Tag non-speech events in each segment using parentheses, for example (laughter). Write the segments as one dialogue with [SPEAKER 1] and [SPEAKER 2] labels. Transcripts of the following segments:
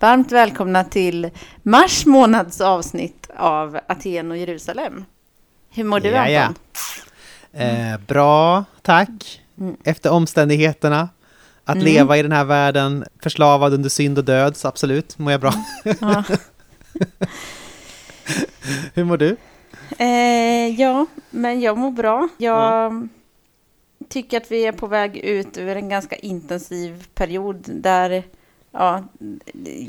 [SPEAKER 1] Varmt välkomna till mars månads avsnitt av Aten och Jerusalem. Hur mår du
[SPEAKER 2] Ja, ja.
[SPEAKER 1] Anton?
[SPEAKER 2] Eh, bra, tack.
[SPEAKER 1] Mm.
[SPEAKER 2] Efter omständigheterna. Att
[SPEAKER 1] Mm.
[SPEAKER 2] leva i den här världen, förslavad under synd och död, så absolut mår jag bra.
[SPEAKER 1] Ja. (laughs)
[SPEAKER 2] Hur mår du?
[SPEAKER 1] Eh, ja, men jag mår bra. Jag tycker att vi är på väg ut ur en ganska intensiv period där ja,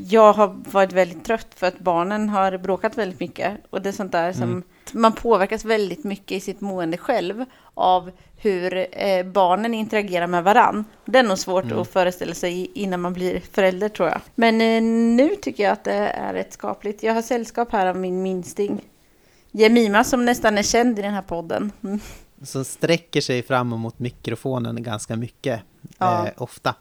[SPEAKER 1] jag har varit väldigt trött för att barnen har bråkat väldigt mycket. Och det är sånt där som
[SPEAKER 2] Mm.
[SPEAKER 1] man påverkas väldigt mycket i sitt mående själv av hur eh, barnen interagerar med varann. Det är nog svårt
[SPEAKER 2] Mm.
[SPEAKER 1] att föreställa sig innan man blir förälder tror jag. Men eh, nu tycker jag att det är rätt skapligt. Jag har sällskap här av min minsting. Jemima som nästan är känd i den här podden. Mm.
[SPEAKER 2] Som sträcker sig fram mot mikrofonen ganska mycket,
[SPEAKER 1] Ja.
[SPEAKER 2] eh, ofta.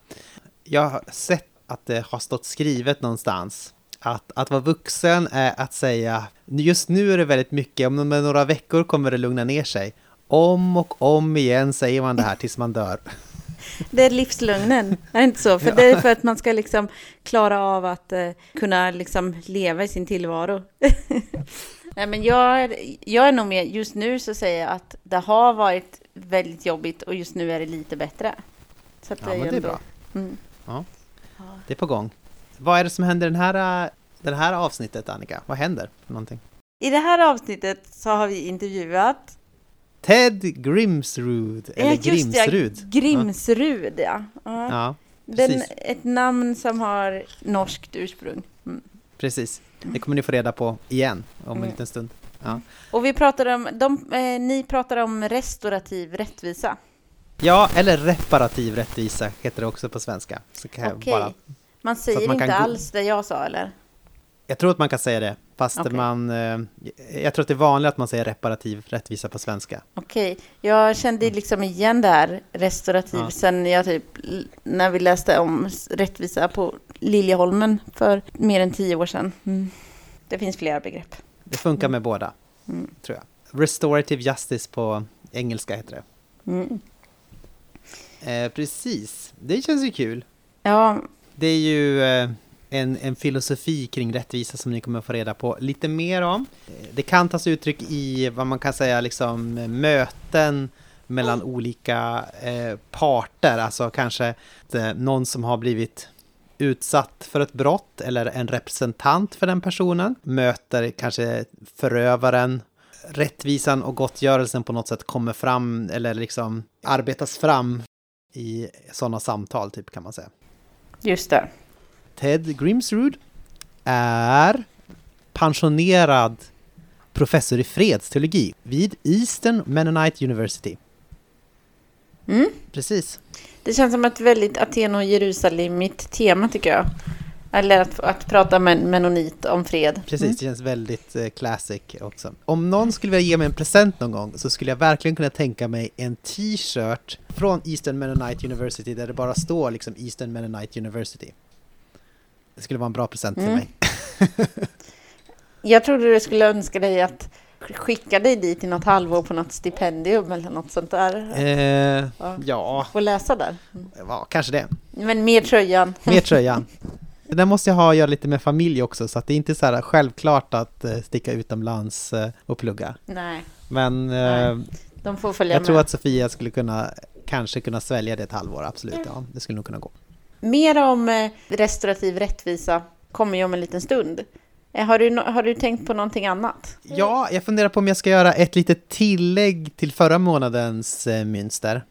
[SPEAKER 2] Jag har sett att det har stått skrivet någonstans att, att vara vuxen är att säga just nu är det väldigt mycket, om några veckor kommer det lugna ner sig. Om och om igen säger man det här tills man dör. (laughs)
[SPEAKER 1] Det är livslögnen, är det inte så? För (laughs) det är för att man ska liksom klara av att eh, kunna liksom leva i sin tillvaro. (laughs) Nej, men jag, är- jag är nog med, just nu så säger jag att det har varit väldigt jobbigt och just nu är det lite bättre. Så att
[SPEAKER 2] Ja, men
[SPEAKER 1] ju
[SPEAKER 2] det är bra.
[SPEAKER 1] Mm.
[SPEAKER 2] Ja. Det är på gång. Vad är det som händer den här, det här avsnittet, Annika? Vad händer för någonting?
[SPEAKER 1] I det här avsnittet så har vi intervjuat
[SPEAKER 2] Ted Grimsrud, eller
[SPEAKER 1] Ja, just det,
[SPEAKER 2] Grimsrud.
[SPEAKER 1] Grimsrud, ja. ja.
[SPEAKER 2] Ja,
[SPEAKER 1] Den, ett namn som har norskt ursprung. Mm.
[SPEAKER 2] precis. Det kommer ni få reda på igen om
[SPEAKER 1] Mm.
[SPEAKER 2] en liten stund. Ja,
[SPEAKER 1] Och vi pratar om, de, eh, ni pratar om restaurativ rättvisa.
[SPEAKER 2] Ja eller reparativ rättvisa heter det också på svenska. Så kan
[SPEAKER 1] Okej.
[SPEAKER 2] bara,
[SPEAKER 1] Man säger
[SPEAKER 2] man
[SPEAKER 1] inte alls det jag sa, eller?
[SPEAKER 2] jag tror att man kan säga det, fast
[SPEAKER 1] Okej.
[SPEAKER 2] man... eh, Jag tror att det är vanligt att man säger reparativ rättvisa på svenska.
[SPEAKER 1] Okej, jag kände liksom igen det här restaurativ
[SPEAKER 2] Ja.
[SPEAKER 1] sen jag typ, när vi läste om rättvisa på Liljeholmen för mer än tio år sedan. Mm. Det finns flera begrepp.
[SPEAKER 2] Det funkar med båda,
[SPEAKER 1] Mm.
[SPEAKER 2] tror jag. Restorative justice på engelska heter det.
[SPEAKER 1] Mm.
[SPEAKER 2] Eh, precis, det känns ju kul.
[SPEAKER 1] Ja,
[SPEAKER 2] Det är ju eh, en, en filosofi kring rättvisa som ni kommer att få reda på lite mer om. Eh, Det kan tas uttryck i vad man kan säga liksom eh, möten mellan olika eh, parter, alltså kanske eh, någon som har blivit utsatt för ett brott eller en representant för den personen möter kanske förövaren. Rättvisan och gottgörelsen på något sätt kommer fram eller liksom arbetas fram i sådana samtal, typ kan man säga.
[SPEAKER 1] just det.
[SPEAKER 2] Ted Grimsrud är pensionerad professor i fredsteologi vid Eastern Mennonite University.
[SPEAKER 1] Mm.
[SPEAKER 2] Precis.
[SPEAKER 1] Det känns som ett väldigt Aten och Jerusalemigt tema tycker jag. Eller att, att prata med en mennonit om fred.
[SPEAKER 2] Precis,
[SPEAKER 1] Mm.
[SPEAKER 2] det känns väldigt eh, classic också. Om någon skulle vilja ge mig en present någon gång så skulle jag verkligen kunna tänka mig en t-shirt från Eastern Mennonite University där det bara står liksom Eastern Mennonite University. Det skulle vara en bra present till
[SPEAKER 1] Mm.
[SPEAKER 2] mig. (laughs)
[SPEAKER 1] Jag trodde du skulle önska dig att skicka dig dit i något halvår på något stipendium eller något sånt där.
[SPEAKER 2] Eh,
[SPEAKER 1] Ja. Få läsa där. Mm.
[SPEAKER 2] ja, kanske det.
[SPEAKER 1] Men mer tröjan.
[SPEAKER 2] Mer tröjan. (laughs) Det där måste jag ha att göra lite med familj också, så att det är inte så här självklart att eh, sticka utomlands eh, och plugga.
[SPEAKER 1] Nej,
[SPEAKER 2] Men eh,
[SPEAKER 1] de får följa
[SPEAKER 2] jag
[SPEAKER 1] med.
[SPEAKER 2] tror att Sofia skulle kunna, kanske kunna svälja det ett halvår, absolut. Ja, det skulle nog kunna gå.
[SPEAKER 1] Mer om restaurativ rättvisa kommer ju om en liten stund. Har du, har du tänkt på någonting annat?
[SPEAKER 2] Ja, jag funderar på om jag ska göra ett litet tillägg till förra månadens mönster.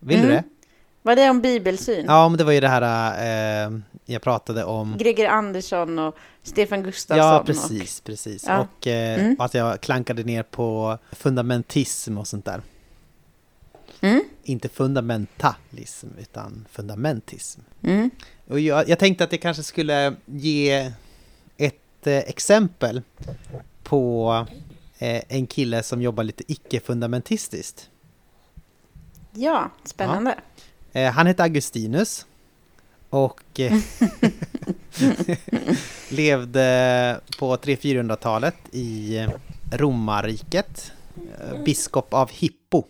[SPEAKER 2] Vill du
[SPEAKER 1] Mm.
[SPEAKER 2] det?
[SPEAKER 1] Vad är det om bibelsyn?
[SPEAKER 2] Ja, men det var ju det här eh, jag pratade om.
[SPEAKER 1] Greger Andersson och Stefan Gustafsson.
[SPEAKER 2] Ja,
[SPEAKER 1] Och,
[SPEAKER 2] precis, precis.
[SPEAKER 1] Ja.
[SPEAKER 2] Och eh,
[SPEAKER 1] Mm.
[SPEAKER 2] att jag klankade ner på fundamentism och sånt där.
[SPEAKER 1] mm,
[SPEAKER 2] Inte fundamentalism, utan fundamentism.
[SPEAKER 1] mm,
[SPEAKER 2] Och jag, jag tänkte att jag kanske skulle ge ett eh, exempel på eh, en kille som jobbar lite icke-fundamentistiskt.
[SPEAKER 1] ja, spännande.
[SPEAKER 2] Eh, han heter Augustinus och eh, (laughs) levde på 300-400-talet i romarriket. Eh, biskop av Hippo.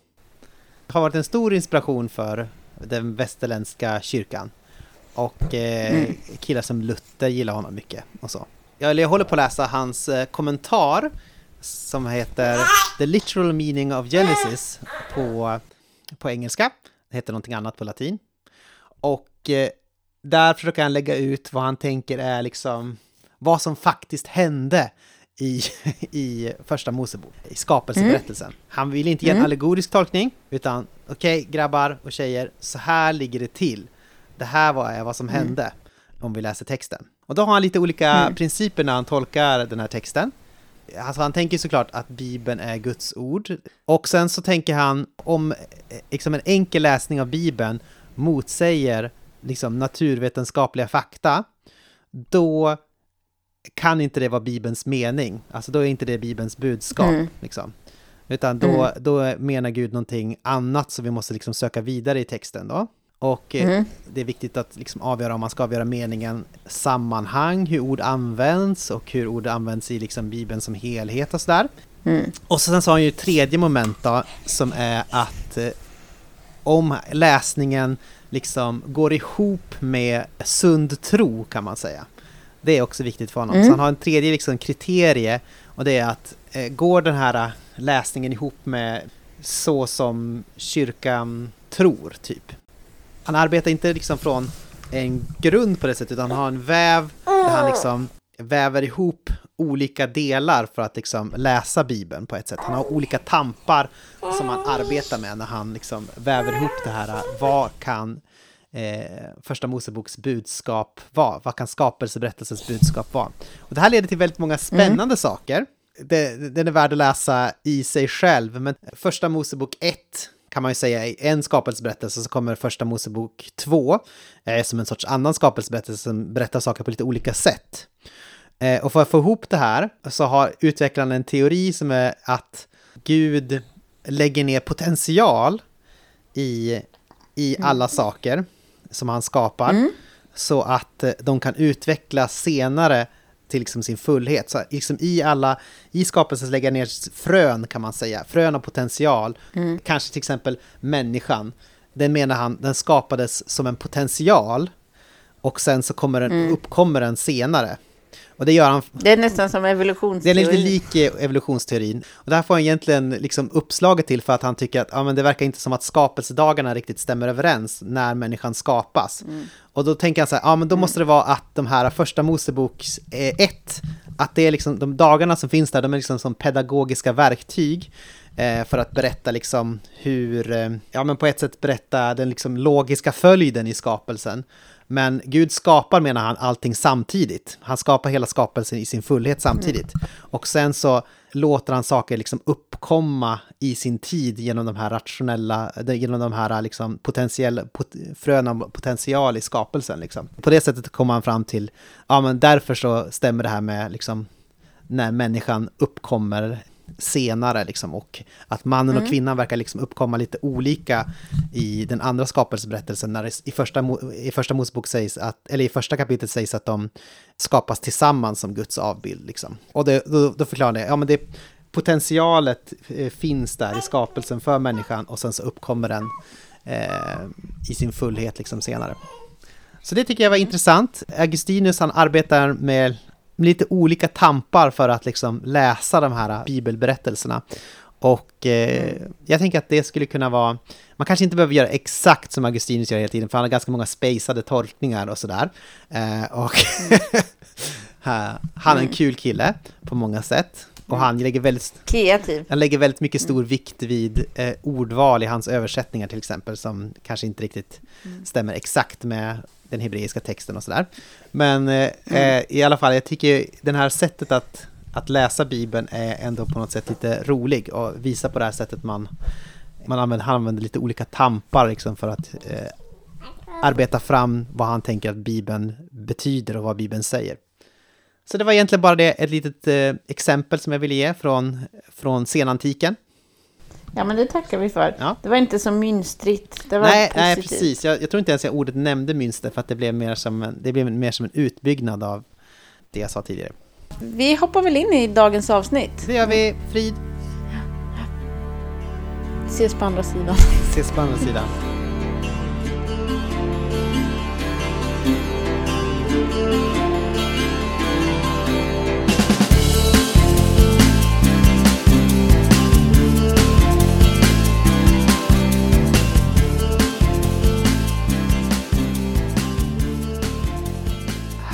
[SPEAKER 2] Har varit en stor inspiration för den västerländska kyrkan. Och eh, mm. killar som Luther gillar honom mycket och så. Jag, jag håller på att läsa hans eh, kommentar som heter The Literal Meaning of Genesis på, på engelska. Heter någonting annat på latin. Och eh, där försöker han lägga ut vad han tänker är liksom vad som faktiskt hände i, (laughs) i första Mosebok, i skapelseberättelsen. Mm. Han vill inte ge en mm. allegorisk tolkning, utan okej okay, grabbar och tjejer, så här ligger det till. Det här var vad som mm. hände, om vi läser texten. Och då har han lite olika mm. principer när han tolkar den här texten. Alltså han tänker såklart att Bibeln är Guds ord. Och sen så tänker han om liksom en enkel läsning av Bibeln motsäger liksom naturvetenskapliga fakta, då kan inte det vara Bibelns mening. Alltså då är inte det Bibelns budskap. Mm. Liksom. Utan då, mm. då menar Gud någonting annat som vi måste liksom söka vidare i texten då. Och eh, mm. det är viktigt att liksom avgöra om man ska avgöra meningen sammanhang, hur ord används och hur ord används i liksom Bibeln som helhet och sådär. Mm. Och sen så har han ju tredje moment då, som är att eh, om läsningen liksom går ihop med sund tro kan man säga. Det är också viktigt för honom. Mm. Så han har en tredje liksom kriterie och det är att eh, går den här läsningen ihop med så som kyrkan tror, typ. Han arbetar inte liksom från en grund på det sättet, utan han har en väv där han liksom väver ihop olika delar för att liksom läsa Bibeln på ett sätt. Han har olika tampar som han arbetar med när han liksom väver ihop det här. Vad kan eh, Första Moseboks budskap vara? Vad kan skapelseberättelsens budskap vara? Och det här leder till väldigt många spännande mm. saker. Det, den är värd att läsa i sig själv, men Första Mosebok 1 kan man ju säga i en skapelseberättelse så kommer Första Mosebok 2 eh, som en sorts annan skapelseberättelse som berättar saker på lite olika sätt. Eh, och för att få ihop det här så har utvecklaren en teori som är att Gud lägger ner potential i, i mm. alla saker som han skapar. Mm. Så att eh, de kan utvecklas senare till liksom sin fullhet. Så liksom i alla, i skapelsen lägger ner frön kan man säga, frön av potential. Mm. Kanske till exempel människan. Den menar han, den skapades som en potential. Och sen så kommer den, mm. uppkommer den senare. Och det gör han...
[SPEAKER 1] Det är nästan som evolutionsteorin.
[SPEAKER 2] Det är lite lik evolutionsteorin. Och det här får han egentligen liksom uppslaget till för att han tycker att ja, men det verkar inte som att skapelsedagarna riktigt stämmer överens när människan skapas. Mm. Och då tänker han så här, ja men då mm. måste det vara att de här första Mosebok 1, eh, att det är liksom de dagarna som finns där, de är liksom som pedagogiska verktyg eh, för att berätta liksom hur, eh, ja men på ett sätt berätta den liksom logiska följden i skapelsen. Men Gud skapar, menar han, allting samtidigt. Han skapar hela skapelsen i sin fullhet samtidigt. Mm. Och sen så låter han saker liksom uppkomma i sin tid genom de här rationella, genom de här liksom potentiell, pot, frön av potential i skapelsen. Liksom. På det sättet kommer han fram till, ja men därför så stämmer det här med liksom när människan uppkommer senare liksom och att mannen mm. och kvinnan verkar liksom uppkomma lite olika i den andra skapelseberättelsen när det i första, i första Mosebok sägs att, eller i första kapitlet sägs att de skapas tillsammans som Guds avbild liksom. Och det, då, då förklarar det, ja men det potentialet eh, finns där i skapelsen för människan och sen så uppkommer den eh, i sin fullhet liksom senare. Så det tycker jag var intressant. Augustinus han arbetar med lite olika tampar för att liksom läsa de här bibelberättelserna. Och eh, jag tänker att det skulle kunna vara, man kanske inte behöver göra exakt som Augustinus gör hela tiden, för han har ganska många spacade tolkningar och sådär. Eh, och (laughs) han är en kul kille på många sätt. Och han lägger väldigt,
[SPEAKER 1] Kreativ.
[SPEAKER 2] Han lägger väldigt mycket stor vikt vid eh, ordval i hans översättningar till exempel, som kanske inte riktigt mm. stämmer exakt med den hebreiska texten och sådär. Men eh, mm. I alla fall, jag tycker det här sättet att, att läsa Bibeln är ändå på något sätt lite rolig och visa på det här sättet man, man använder, han använder lite olika tampar liksom för att eh, arbeta fram vad han tänker att Bibeln betyder och vad Bibeln säger. Så det var egentligen bara det, ett litet eh, exempel som jag ville ge från, från senantiken.
[SPEAKER 1] Ja, men det tackar vi för. Ja. Det var inte så mynstrigt. Det var
[SPEAKER 2] nej, nej, precis. Jag, jag, tror inte ens jag ordet nämnde mönster för att det blev, mer som en, det blev mer som en utbyggnad av det jag sa tidigare.
[SPEAKER 1] Vi hoppar väl in i dagens avsnitt.
[SPEAKER 2] Det gör vi. Frid!
[SPEAKER 1] Ses på andra sidan.
[SPEAKER 2] Ses på andra sidan.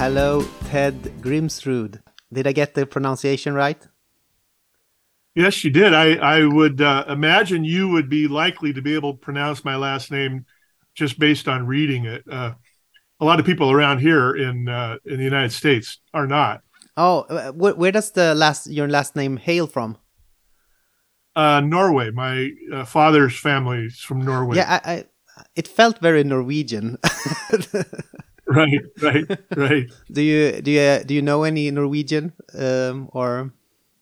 [SPEAKER 2] Hello, Ted Grimsrud. Did I get the pronunciation right?
[SPEAKER 3] Yes, you did. I, I would uh, imagine you would be likely to be able to pronounce my last name just based on reading it. Uh, a lot of people around here in uh, in the United States are not.
[SPEAKER 2] Oh, uh, where, where, does the last your last name hail from?
[SPEAKER 3] Uh, Norway. My uh, father's family is from Norway.
[SPEAKER 2] Yeah, I, I it felt very Norwegian. (laughs) (laughs)
[SPEAKER 3] right, right, right.
[SPEAKER 2] do you do you do you know any Norwegian um, or?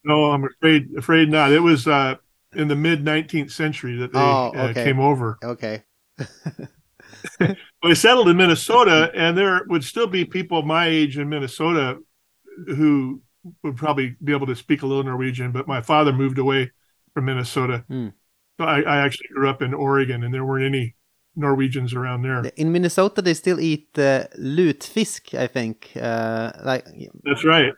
[SPEAKER 3] No, I'm afraid afraid not. It was uh, in the mid 19th century that they oh, uh, okay. uh, came over.
[SPEAKER 2] Okay. (laughs)
[SPEAKER 3] they settled in Minnesota, and there would still be people my age in Minnesota who would probably be able to speak a little Norwegian. But my father moved away from Minnesota, mm. so I, I, actually grew up in Oregon, and there weren't any Norwegians around there.
[SPEAKER 2] In Minnesota, they still eat uh, lutfisk, I think. Uh, like
[SPEAKER 3] that's right.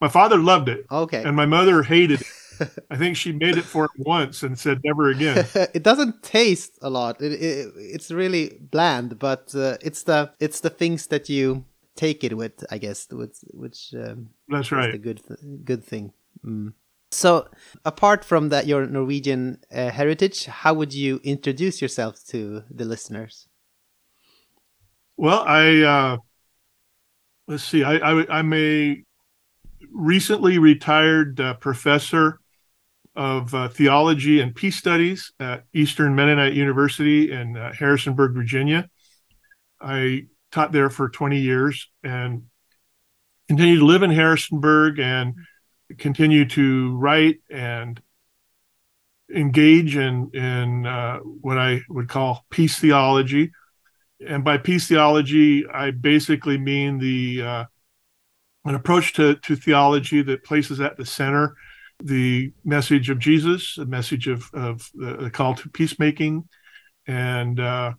[SPEAKER 3] My father loved it.
[SPEAKER 2] Okay.
[SPEAKER 3] And my mother hated it. (laughs) I think she made it for him once and said never again. (laughs)
[SPEAKER 2] it doesn't taste a lot. It, it, it's really bland, but uh, it's the it's the things that you take it with, I guess, which which um,
[SPEAKER 3] that's right.
[SPEAKER 2] The good good thing. Mm. So, apart from that, your Norwegian uh, heritage, how would you introduce yourself to the listeners?
[SPEAKER 3] Well, I uh, let's see. I, I I'm a recently retired uh, professor of uh, theology and peace studies at Eastern Mennonite University in uh, Harrisonburg, Virginia. I taught there for 20 years and continue to live in Harrisonburg and continue to write and engage in in uh, what I would call peace theology. And by peace theology, I basically mean the uh, an approach to, to theology that places at the center the message of Jesus, the message of, of the, call to peacemaking, and uh,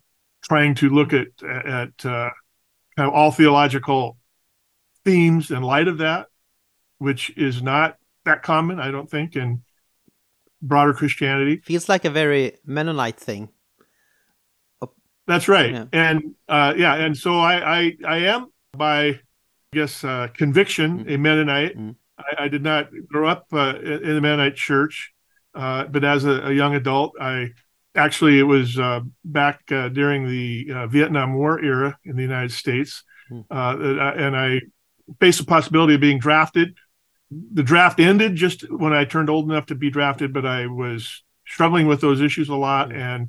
[SPEAKER 3] trying to look at at uh, kind of all theological themes in light of that, which is not that common, I don't think, in broader Christianity.
[SPEAKER 2] Feels like a very Mennonite thing.
[SPEAKER 3] That's right, yeah. and uh, yeah, and so I, I I am by I guess, uh, conviction, mm-hmm. a Mennonite. Mm-hmm. I, I, did not grow up uh, in the Mennonite church, uh, but as a, a, young adult, I actually it was uh, back uh, during the uh, Vietnam War era in the United States, mm-hmm. and I faced the possibility of being drafted. The draft ended just when I turned old enough to be drafted, but I was struggling with those issues a lot, and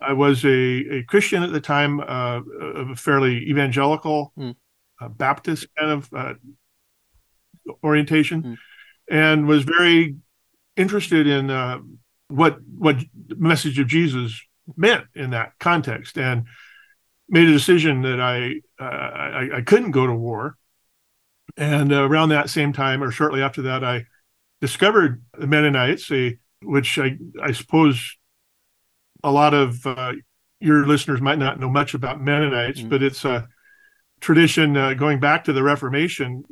[SPEAKER 3] I was a, a Christian at the time, of a fairly evangelical. Mm uh, Baptist kind of uh, orientation, mm. and was very interested in uh, what what message of Jesus meant in that context, and made a decision that I I, I, couldn't go to war. And around that same time, or shortly after that, I discovered the Mennonites, a, which I, I suppose a lot of uh, your listeners might not know much about Mennonites, mm. but it's a tradition uh, going back to the Reformation,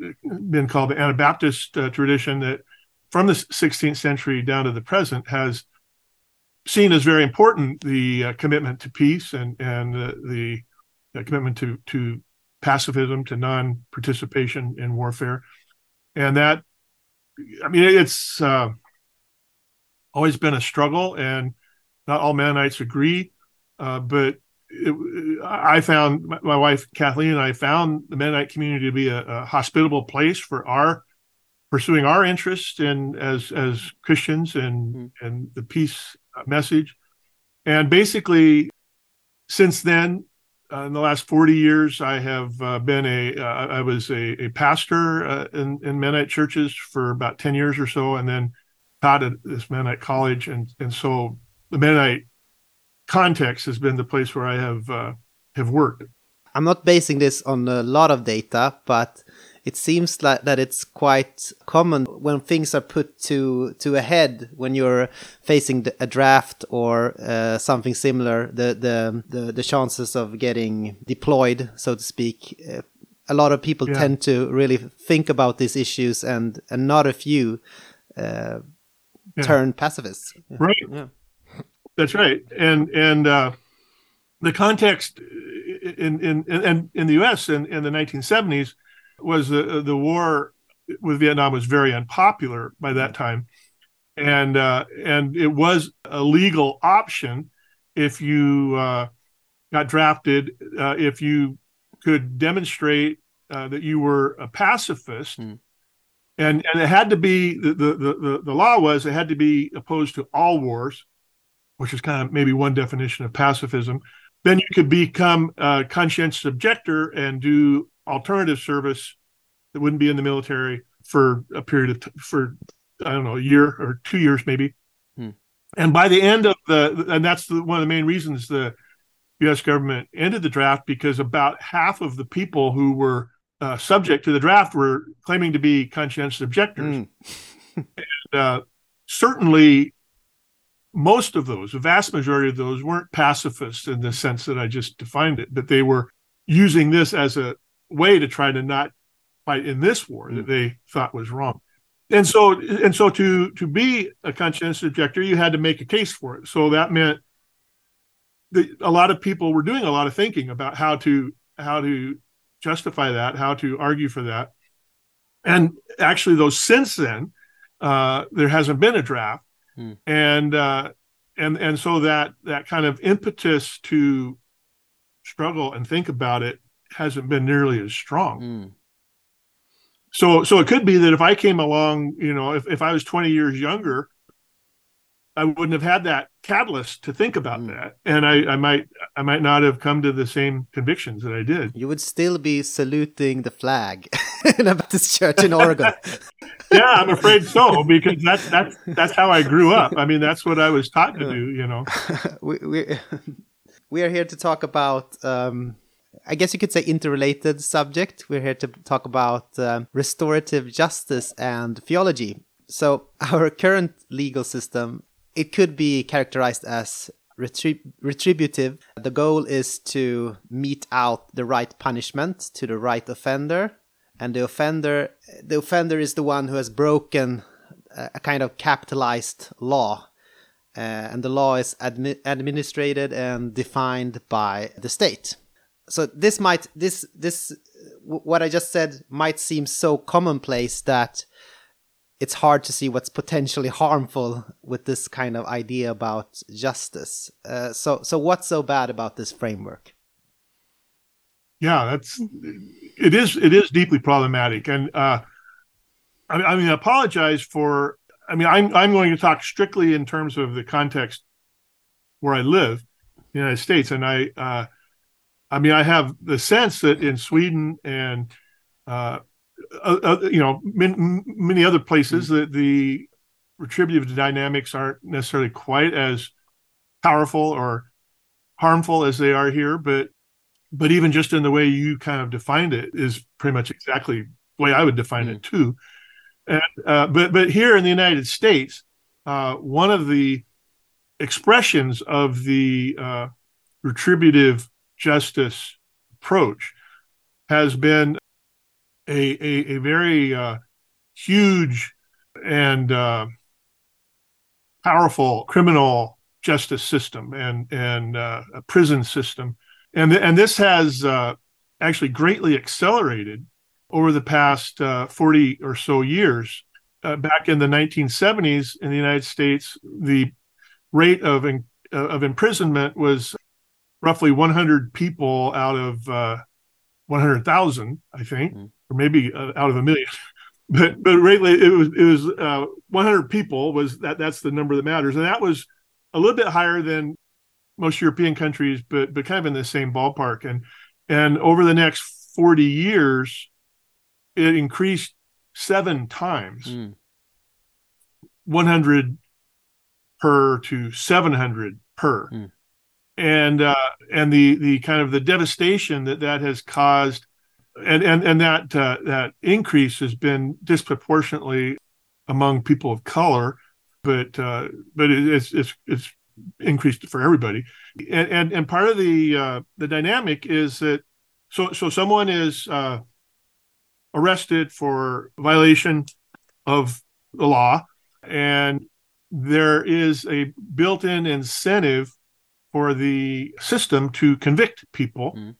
[SPEAKER 3] been called the Anabaptist uh, tradition that from the 16th century down to the present has seen as very important the uh, commitment to peace and and the commitment to to pacifism, to non-participation in warfare, and that I mean it's uh, always been a struggle, and not all Mennonites agree, uh, but it, I found my wife Kathleen and I found the Mennonite community to be a, a hospitable place for our pursuing our interests in as as Christians and mm-hmm. and the peace message. And basically, since then, in the last forty years, I have uh, been a uh, I was a, a pastor uh, in in Mennonite churches for about ten years or so, and then taught at this Mennonite college, and and so the Mennonite context has been the place where I have uh, have worked.
[SPEAKER 2] I'm not basing this on a lot of data, but it seems like that it's quite common when things are put to to a head when you're facing a draft or uh, something similar. The, the, the the chances of getting deployed, so to speak. Uh, a lot of people yeah. tend to really think about these issues, and and not a few uh, yeah. turn pacifists.
[SPEAKER 3] Right. Yeah. That's right, and and uh, the context in in in, in the U.S. in, in the 1970s was the the war with Vietnam was very unpopular by that time, and uh, and it was a legal option if you uh, got drafted uh, if you could demonstrate uh, that you were a pacifist.
[SPEAKER 2] Mm.
[SPEAKER 3] And, and it had to be the, the, the, the law was it had to be opposed to all wars, which is kind of maybe one definition of pacifism. Then you could become a conscientious objector and do alternative service that wouldn't be in the military for a period of t- for I don't know a year or two years maybe.
[SPEAKER 2] Hmm.
[SPEAKER 3] And by the end of the and that's the, one of the main reasons the U.S. government ended the draft because about half of the people who were uh, subject to the draft were claiming to be conscientious objectors.
[SPEAKER 2] Mm. (laughs)
[SPEAKER 3] and, uh, certainly, most of those, the vast majority of those, weren't pacifists in the sense that I just defined it, but they were using this as a way to try to not fight in this war that they thought was wrong. And so, and so, to to be a conscientious objector, you had to make a case for it. So that meant that a lot of people were doing a lot of thinking about how to how to justify that, how to argue for that. And actually, though, since then, uh, there hasn't been a draft,
[SPEAKER 2] Hmm.
[SPEAKER 3] and uh, and and so that that kind of impetus to struggle and think about it hasn't been nearly as strong.
[SPEAKER 2] Mm.
[SPEAKER 3] So so it could be that if I came along, you know, if, if I was 20 years younger, I wouldn't have had that catalyst to think about
[SPEAKER 2] Mm.
[SPEAKER 3] that. And I, I might I might not have come to the same convictions that I did.
[SPEAKER 2] You would still be saluting the flag (laughs) in a Baptist church in Oregon. (laughs) (laughs)
[SPEAKER 3] yeah, I'm afraid so because that's that's that's how I grew up. I mean, that's what I was taught to do. You know.
[SPEAKER 2] we, we, we are here to talk about, um, I guess you could say, interrelated subject. We're here to talk about um, restorative justice and theology. So (laughs) our current legal system, it could be characterized as retrib- retributive. The goal is to mete out the right punishment to the right offender, and the offender, the offender is the one who has broken a a kind of capitalized law uh, and the law is admi- administrated and defined by the state. So this might this this what I just said might seem so commonplace that it's hard to see what's potentially harmful with this kind of idea about justice. Uh, so so what's so bad about this framework?
[SPEAKER 3] yeah that's it is it is deeply problematic and uh i, I mean I apologize for i mean i'm i'm going to talk strictly in terms of the context where i live the united states and i uh i mean i have the sense that in sweden and uh, uh, you know min, many other places that the retributive dynamics aren't necessarily quite as powerful or harmful as they are here but but even just in the way you kind of defined it is pretty much exactly the way I would define it too. And uh, but but here in the United States, uh, one of the expressions of the uh, retributive justice approach has been a a, a very uh, huge and uh, powerful criminal justice system and and uh, a prison system and th- and this has uh, actually greatly accelerated over the past uh, 40 or so years. Uh, back in the 1970s in the United States, the rate of in, of imprisonment was roughly 100 people out of uh, 100,000, I think,
[SPEAKER 2] Mm.
[SPEAKER 3] or maybe uh, out of a million. (laughs) but but lately it was it was uh, 100 people was that that's the number that matters, and that was a little bit higher than most European countries, but but kind of in the same ballpark. And and over the next 40 years, it increased seven times,
[SPEAKER 2] Mm.
[SPEAKER 3] 100 per to 700 per.
[SPEAKER 2] Mm.
[SPEAKER 3] And uh, and the the kind of the devastation that that has caused, and and and that uh, that increase has been disproportionately among people of color, but uh, but it's it's it's increased for everybody. And and, and part of the uh, the dynamic is that so so someone is uh, arrested for violation of the law, and there is a built-in incentive for the system to convict people.
[SPEAKER 2] Mm.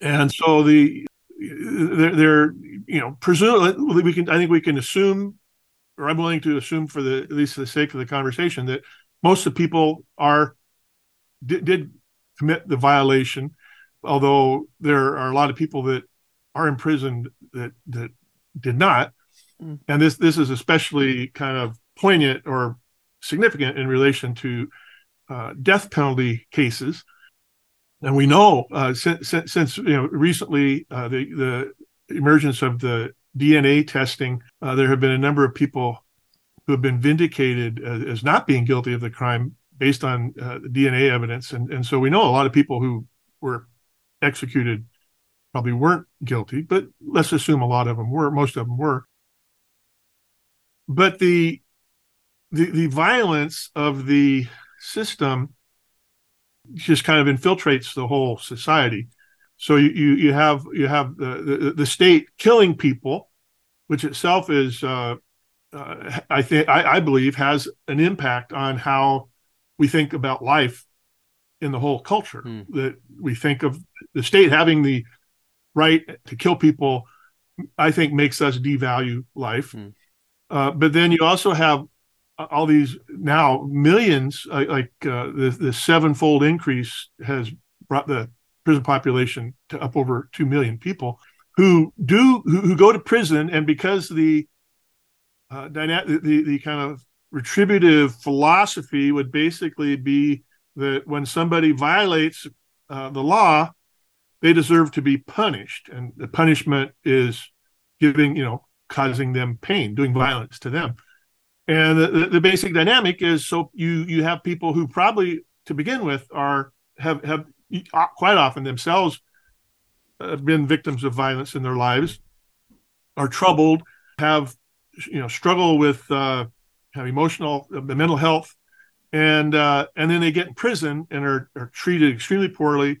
[SPEAKER 3] And so the they're, they're you know presumably we can I think we can assume or I'm willing to assume for the at least for the sake of the conversation that most of the people are did, did commit the violation, although there are a lot of people that are imprisoned that that did not. Mm. And this this is especially kind of poignant or significant in relation to uh, death penalty cases. And we know uh, since, since, you know recently uh, the the emergence of the DNA testing, uh, there have been a number of people who have been vindicated as, as not being guilty of the crime based on uh, DNA evidence, and and so we know a lot of people who were executed probably weren't guilty, but let's assume a lot of them were. Most of them were. But the the the violence of the system just kind of infiltrates the whole society. So you you, you have you have the, the, the state killing people, which itself is uh, uh, I think I, I believe has an impact on how we think about life in the whole culture. Mm. That we think of the state having the right to kill people, I think makes us devalue life. Mm. Uh, but then you also have all these now millions, like uh, the, the sevenfold increase has brought the prison population to up over 2 million people who do who, who go to prison and because the uh, the, the, the kind of retributive philosophy would basically be that when somebody violates uh, the law they deserve to be punished. And the punishment is giving you know causing them pain doing violence to them and the, the basic dynamic is so you you have people who probably to begin with are have have quite often themselves have been victims of violence in their lives are troubled have you know struggle with uh, have emotional uh, mental health and uh, and then they get in prison and are, are treated extremely poorly.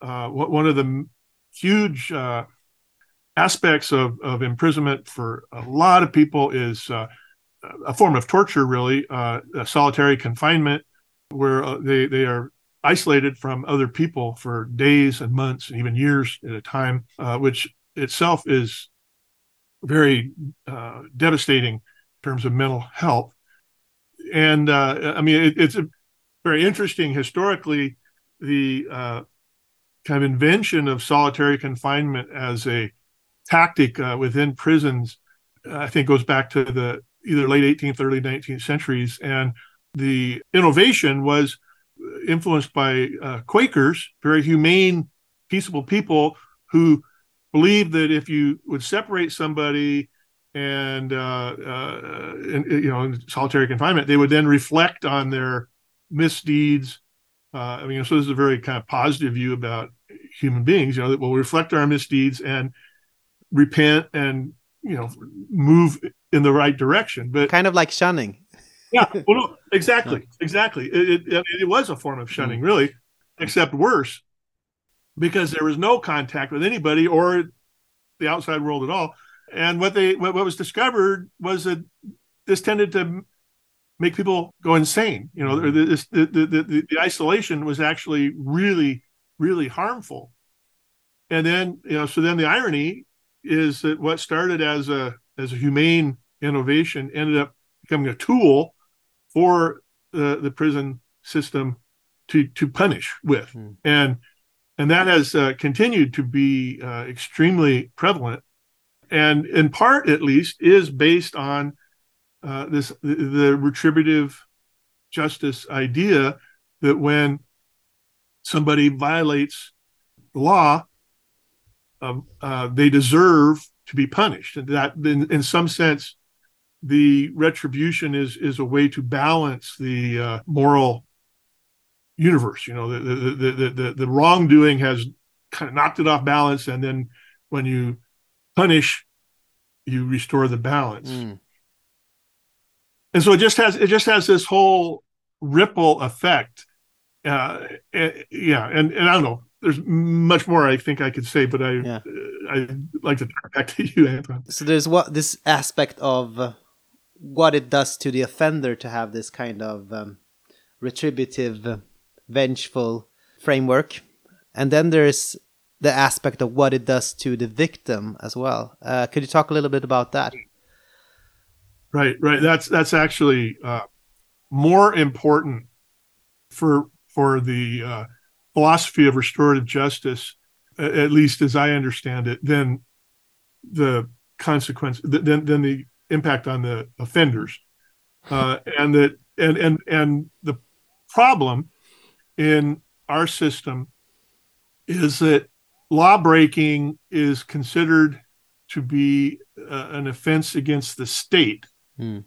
[SPEAKER 3] Uh, one of the huge uh, aspects of, of imprisonment for a lot of people is uh, a form of torture, really, uh, solitary confinement, where uh, they they are isolated from other people for days and months and even years at a time, uh, which itself is very uh, devastating in terms of mental health. And uh, I mean, it, it's very interesting historically the uh, kind of invention of solitary confinement as a tactic within prisons. I think goes back to the either late 18th, early 19th centuries. And the innovation was influenced by uh, Quakers, very humane, peaceable people who believed that if you would separate somebody and, uh, uh, in, you know, in solitary confinement, they would then reflect on their misdeeds. Uh, I mean, so this is a very kind of positive view about human beings, you know, that will reflect our misdeeds and repent and, you know, move in the right direction. But
[SPEAKER 2] kind of like shunning.
[SPEAKER 3] yeah, well, no, (laughs) exactly, exactly. It, it, it, was a form of shunning, mm really, except worse, because there was no contact with anybody or the outside world at all. And what they what, what was discovered was that this tended to make people go insane. You know, mm this, the, the, the, the isolation was actually really, really harmful. And then, you know, so then the irony is that what started as a as a humane innovation ended up becoming a tool for the, the prison system to to punish with, mm. and and that has uh, continued to be uh, extremely prevalent, and in part at least is based on uh, this the, the, retributive justice idea that when somebody violates the law, um, uh, they deserve to be punished, and that in, in some sense the retribution is is a way to balance the uh, moral universe. You know, the the, the the the wrongdoing has kind of knocked it off balance, and then when you punish, you restore the balance. Mm. And so it just has it just has this whole ripple effect. Uh, eh, yeah, and and I don't know. There's much more I think I could say, but I yeah. Uh, I'd like to turn back to you, Anton.
[SPEAKER 2] So there's what this aspect of uh, what it does to the offender to have this kind of um, retributive, vengeful framework. And then there's the aspect of what it does to the victim as well. Uh, could you talk a little bit about that?
[SPEAKER 3] Right, right. That's that's actually uh, more important for for the uh, philosophy of restorative justice, at least as I understand it, than the consequence than than the impact on the offenders, uh, and that and and and the problem in our system is that law breaking is considered to be uh, an offense against the state, mm.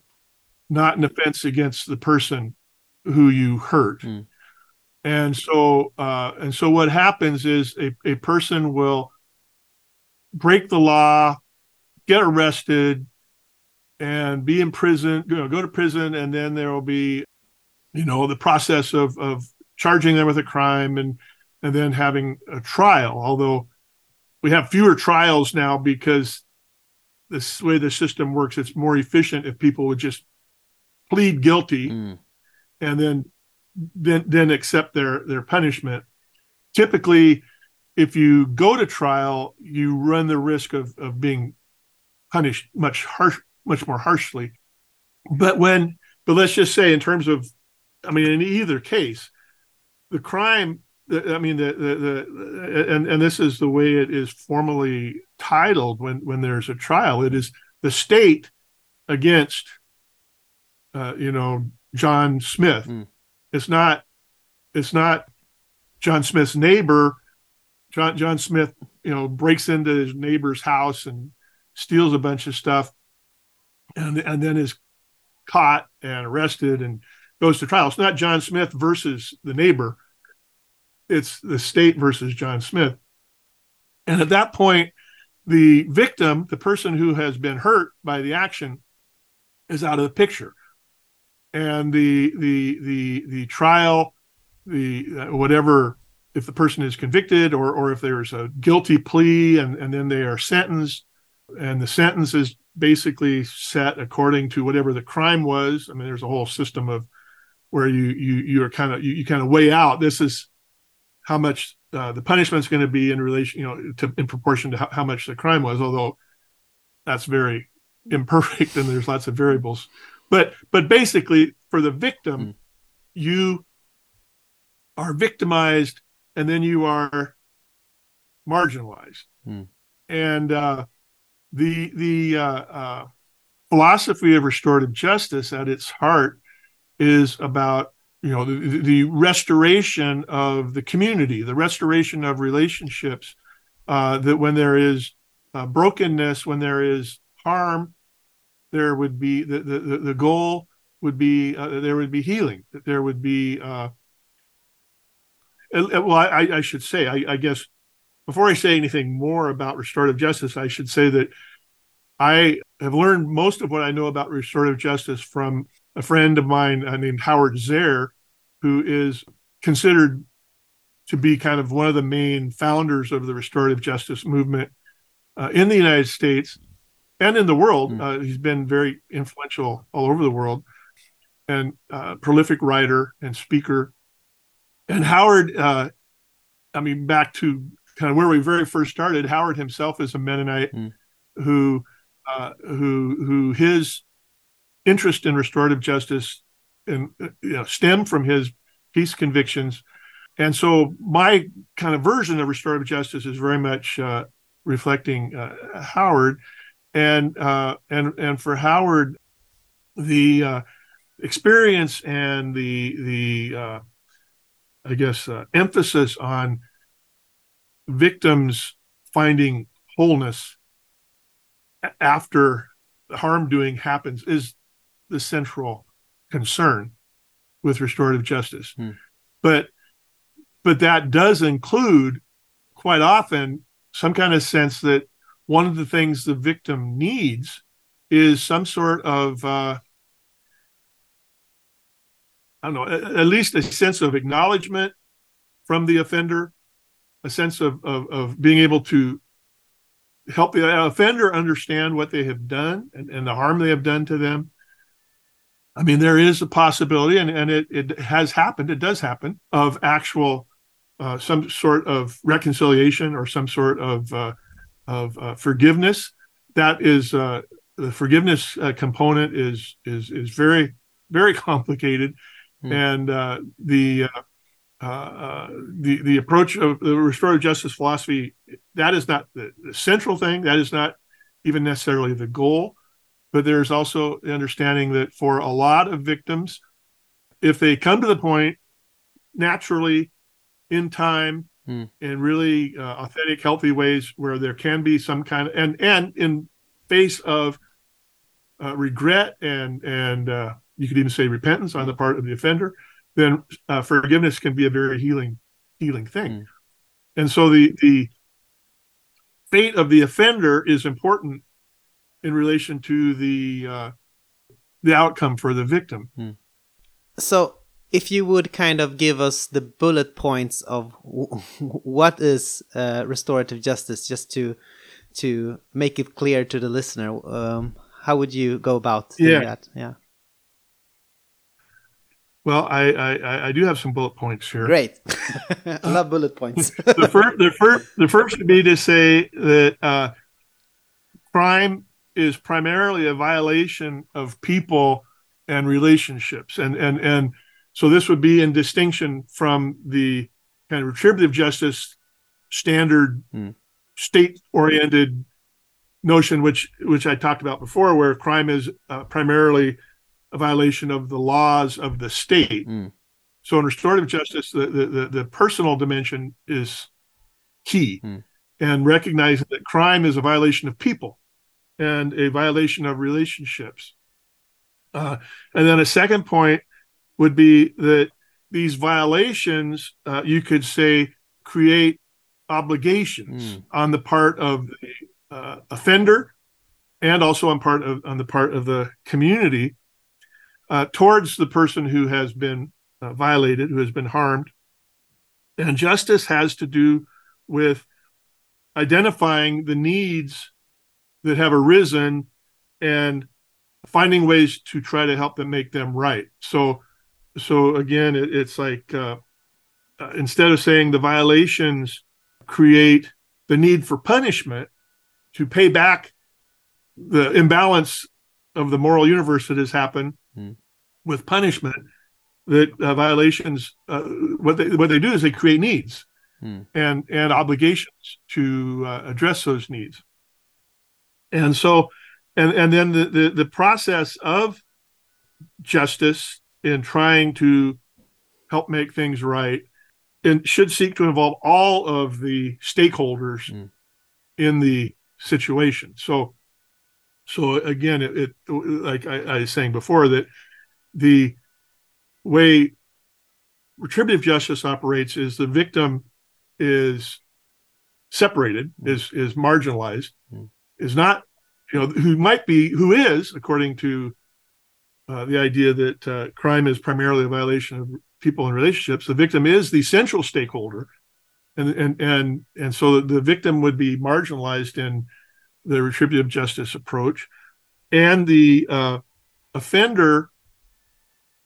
[SPEAKER 3] not an offense against the person who you hurt. Mm. And so, uh, and so, what happens is a, a person will break the law, get arrested, and be in prison. You know, go to prison, and then there will be, you know, the process of of charging them with a crime and and then having a trial. Although we have fewer trials now because this way the system works, it's more efficient if people would just plead guilty mm. and then then then accept their their punishment. Typically, if you go to trial, you run the risk of of being punished much harsh much more harshly. But when but let's just say in terms of I mean in either case, the crime I mean, the, the, the, and, and this is the way it is formally titled when, when there's a trial. It is the state against, uh, you know, John Smith. Mm. It's not, it's not John Smith's neighbor. John, John Smith, you know, breaks into his neighbor's house and steals a bunch of stuff and, and then is caught and arrested and goes to trial. It's not John Smith versus the neighbor it's the state versus John Smith. And at that point, the victim, the person who has been hurt by the action, is out of the picture. And the the the the trial, the uh, whatever, if the person is convicted or or if there's a guilty plea and, and then they are sentenced, and the sentence is basically set according to whatever the crime was. I mean, there's a whole system of where you you you are kind of you, you kind of weigh out this is how much uh, the punishment is going to be in relation, you know, to, in proportion to how, how, much the crime was. Although that's very imperfect, and there's lots of variables. But but basically, for the victim, mm. you are victimized, and then you are marginalized. Mm. And uh, the the uh, uh, philosophy of restorative justice, at its heart, is about you know the, the restoration of the community the restoration of relationships uh, that when there is uh, brokenness when there is harm there would be the the, the goal would be uh, there would be healing that there would be uh, well I, I should say I, I guess before I say anything more about restorative justice I should say that I have learned most of what I know about restorative justice from a friend of mine uh, named Howard Zehr, who is considered to be kind of one of the main founders of the restorative justice movement uh, in the United States and in the world. Mm. Uh, he's been very influential all over the world and uh, prolific writer and speaker. And Howard, uh, I mean, back to kind of where we very first started, Howard himself is a Mennonite mm. who, uh, who, who his interest in restorative justice and uh, you know, stem from his peace convictions. And so my kind of version of restorative justice is very much uh, reflecting uh, Howard, and uh, and and for Howard, the uh, experience and the the uh, I guess emphasis on victims finding wholeness after the harm doing happens is the central concern with restorative justice. Hmm. But but that does include quite often some kind of sense that one of the things the victim needs is some sort of uh, I don't know, at least a sense of acknowledgement from the offender, a sense of, of, of being able to help the offender understand what they have done and, and the harm they have done to them, I mean, there is a possibility, and, and it, it has happened, it does happen, of actual uh, some sort of reconciliation or some sort of uh, of uh, forgiveness. That is uh, the forgiveness uh, component is is is very very (laughs) complicated, mm. and uh, the the the approach of the restorative justice philosophy that is not the, the central thing. That is not even necessarily the goal, but there's also the understanding that for a lot of victims, if they come to the point naturally in time mm. in really uh, authentic, healthy ways where there can be some kind of and and in face of uh, regret and and uh, you could even say repentance on the part of the offender, then uh, forgiveness can be a very healing healing thing. Mm. And so the the fate of the offender is important in relation to the uh, the outcome for the victim.
[SPEAKER 2] Mm. So if you would kind of give us the bullet points of (laughs) what is uh, restorative justice, just to to make it clear to the listener, um, how would you go about doing yeah. that? Yeah.
[SPEAKER 3] Well, I, I, I do have some bullet points here.
[SPEAKER 2] Great, (laughs) I love bullet points. (laughs)
[SPEAKER 3] the first the first the first would be to say that uh, crime is primarily a violation of people and relationships, and and and so this would be in distinction from the kind of retributive justice standard mm. state oriented notion which which I talked about before where crime is uh, primarily a violation of the laws of the state. Mm. So in restorative justice the, the, the, the personal dimension is key mm. and recognizing that crime is a violation of people and a violation of relationships. Uh, and then a second point would be that these violations, uh, you could say, create obligations mm. on the part of the uh, offender and also on part of on the part of the community uh, towards the person who has been uh, violated, who has been harmed. And justice has to do with identifying the needs that have arisen and finding ways to try to help them make them right. So so again, it, it's like uh, uh, instead of saying the violations create the need for punishment to pay back the imbalance of the moral universe that has happened mm. with punishment, that uh, violations uh, what they what they do is they create needs mm. and and obligations to uh, address those needs. And so, and and then the, the the process of justice in trying to help make things right and should seek to involve all of the stakeholders mm. in the situation. So, so again, it, it like I, I, was saying before that the way retributive justice operates is the victim is separated, mm. is is marginalized, mm. is not you know who might be who is according to uh, the idea that uh, crime is primarily a violation of people and relationships. The victim is the central stakeholder, and and and and so the victim would be marginalized in the retributive justice approach, and the uh, offender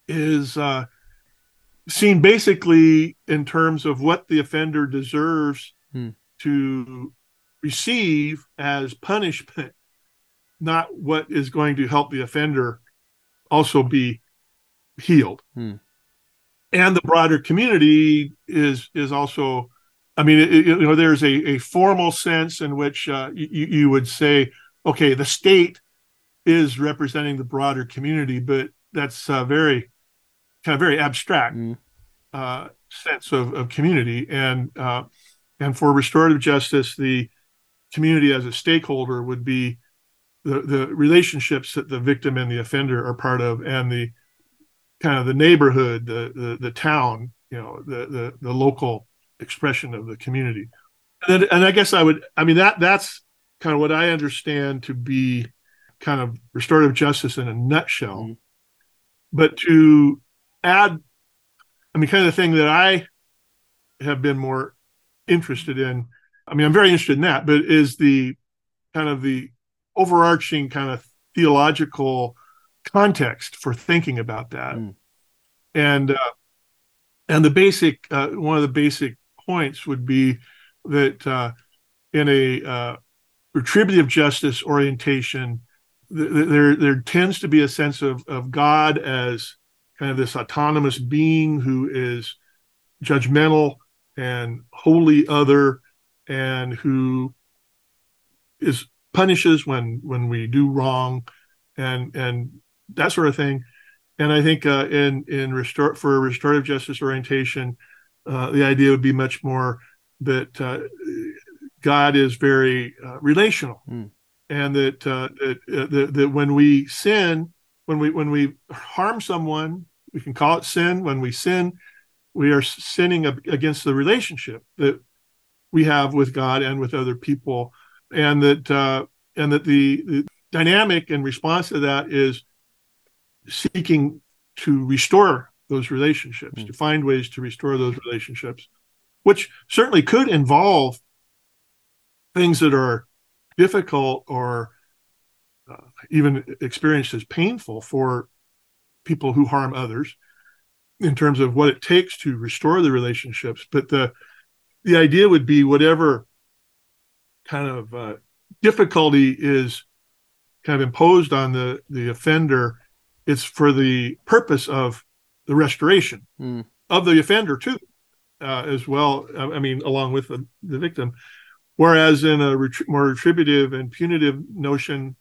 [SPEAKER 3] is uh, seen basically in terms of what the offender deserves hmm. to receive as punishment, not what is going to help the offender also be healed. Hmm. And the broader community is is also, I mean, it, you know, there's a, a formal sense in which uh, you, you would say, okay, the state is representing the broader community, but that's a very kind of very abstract mm. uh, sense of, of community. And uh, and for restorative justice, the community as a stakeholder would be the the relationships that the victim and the offender are part of, and the kind of the neighborhood, the the, the town, you know, the, the the local expression of the community. And then, and I guess I would, I mean that that's kind of what I understand to be kind of restorative justice in a nutshell. Mm-hmm. But to add, I mean, kind of the thing that I have been more interested in. I mean, I'm very interested in that, but is the kind of the overarching kind of theological context for thinking about that. Mm. And uh, and the basic uh, one of the basic points would be that uh, in a uh, retributive justice orientation, th- there there tends to be a sense of of God as kind of this autonomous being who is judgmental and wholly other, and who is punishes when when we do wrong, and and that sort of thing. And I think uh, in in restore for restorative justice orientation, uh, the idea would be much more that uh, God is very uh, relational, mm. and that uh, that, uh, that that when we sin, when we when we harm someone, we can call it sin. When we sin, we are sinning against the relationship that we have with God and with other people, and that uh, and that the, the dynamic in response to that is seeking to restore those relationships, mm. to find ways to restore those relationships, which certainly could involve things that are difficult or uh, even experienced as painful for people who harm others in terms of what it takes to restore the relationships but the the idea would be whatever kind of uh, difficulty is kind of imposed on the the offender it's for the purpose of the restoration mm. of the offender too uh, as well i mean along with the, the victim Whereas in a ret- more retributive and punitive notion,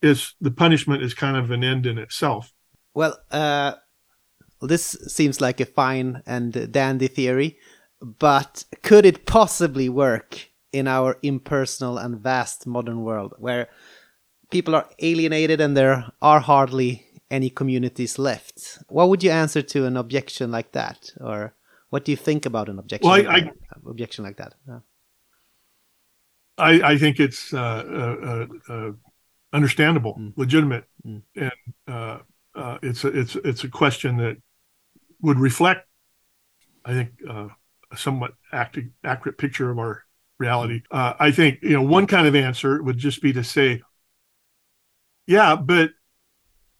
[SPEAKER 3] is the punishment is kind of an end in itself.
[SPEAKER 2] Well, uh, this seems like a fine and dandy theory, but could it possibly work in our impersonal and vast modern world where people are alienated and there are hardly any communities left? What would you answer to an objection like that, or what do you think about an objection?
[SPEAKER 3] Well,
[SPEAKER 2] like
[SPEAKER 3] I,
[SPEAKER 2] objection like that. Yeah.
[SPEAKER 3] I, I think it's uh, uh, uh, understandable, mm. legitimate, mm. and uh, uh, it's a, it's it's a question that would reflect, I think, uh, a somewhat active, accurate picture of our reality. I think you know one kind of answer would just be to say, yeah, but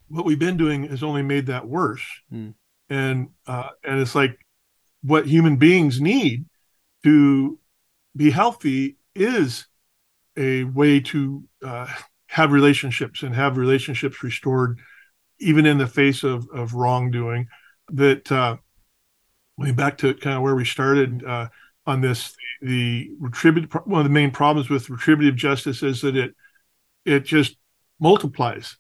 [SPEAKER 3] what we've been doing has only made that worse, mm. and and it's like what human beings need to be healthy is a way to uh, have relationships and have relationships restored, even in the face of, of wrongdoing. That uh, going back to kind of where we started uh, on this, the retributive one of the main problems with retributive justice is that it it just multiplies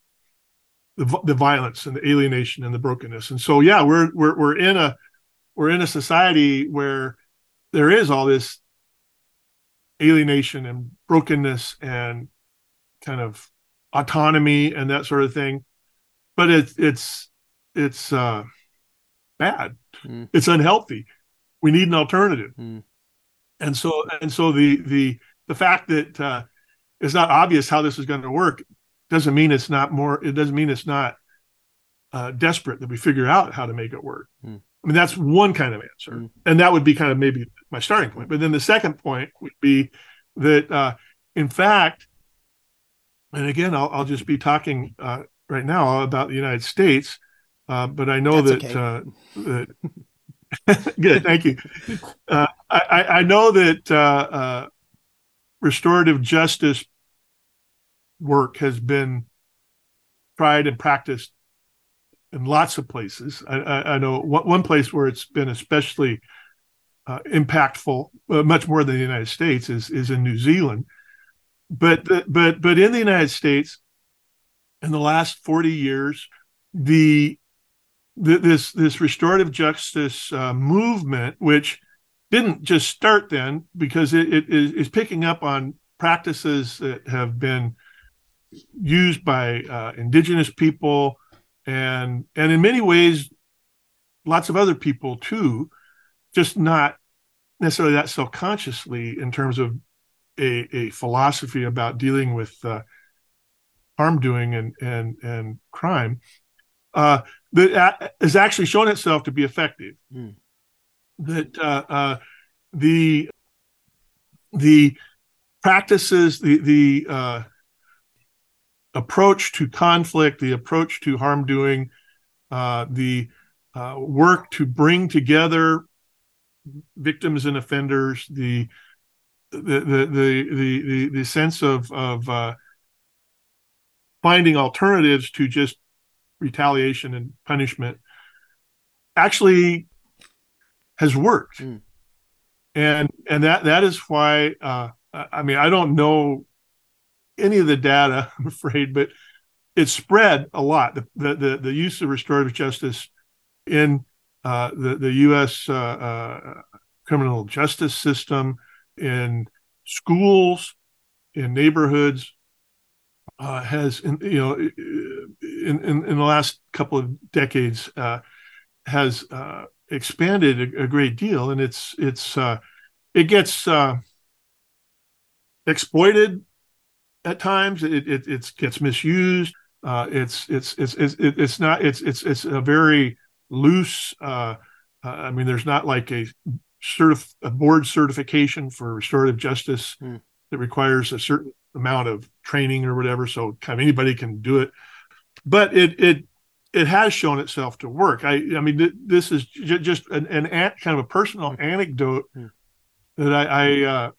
[SPEAKER 3] the, the violence and the alienation and the brokenness. And so, yeah, we're we're we're in a we're in a society where there is all this alienation and brokenness and kind of autonomy and that sort of thing but it's it's it's uh bad mm. it's unhealthy we need an alternative mm. and so and so the the the fact that uh it's not obvious how this is going to work doesn't mean it's not more it doesn't mean it's not uh desperate that we figure out how to make it work mm. I mean, that's one kind of answer. Mm. And that would be kind of maybe my starting point. But then the second point would be that, uh, in fact, and again, I'll, I'll just be talking uh, right now about the United States, uh, but I know that's that, okay. Uh, that (laughs) good, thank you. Uh, I, I, know that uh, restorative justice work has been tried and practiced in lots of places. I, I, I know one, place where it's been especially uh, impactful, uh, much more than the United States, is is in New Zealand. But but but in the United States, in the last forty years, the, the this this restorative justice uh, movement, which didn't just start then, because it, it is picking up on practices that have been used by uh, indigenous people and and in many ways lots of other people too just not necessarily that self-consciously in terms of a, a philosophy about dealing with uh, harm doing and and and crime uh, that has actually shown itself to be effective mm. that uh, uh, the the practices the the uh, approach to conflict, the approach to harm doing, uh, the uh, work to bring together victims and offenders, the the the the the, the sense of of uh, finding alternatives to just retaliation and punishment actually has worked. Mm. And and that that is why uh, I mean I don't know any of the data (laughs) I'm afraid, but it's spread a lot. The the the, use of restorative justice in uh, the the U.S. Uh, uh, criminal justice system, in schools, in neighborhoods, uh, has in, you know in, in, in the last couple of decades uh, has uh, expanded a, a, great deal, and it's it's it gets exploited at times. It it it gets misused. Uh, it's, it's it's it's it's not it's it's it's a very loose. I mean, there's not like a certif- a board certification for restorative justice mm. that requires a certain amount of training or whatever, so kind of anybody can do it. But it it it has shown itself to work. I I mean th- this is j- just an, an kind of a personal mm. anecdote mm. that I, I uh,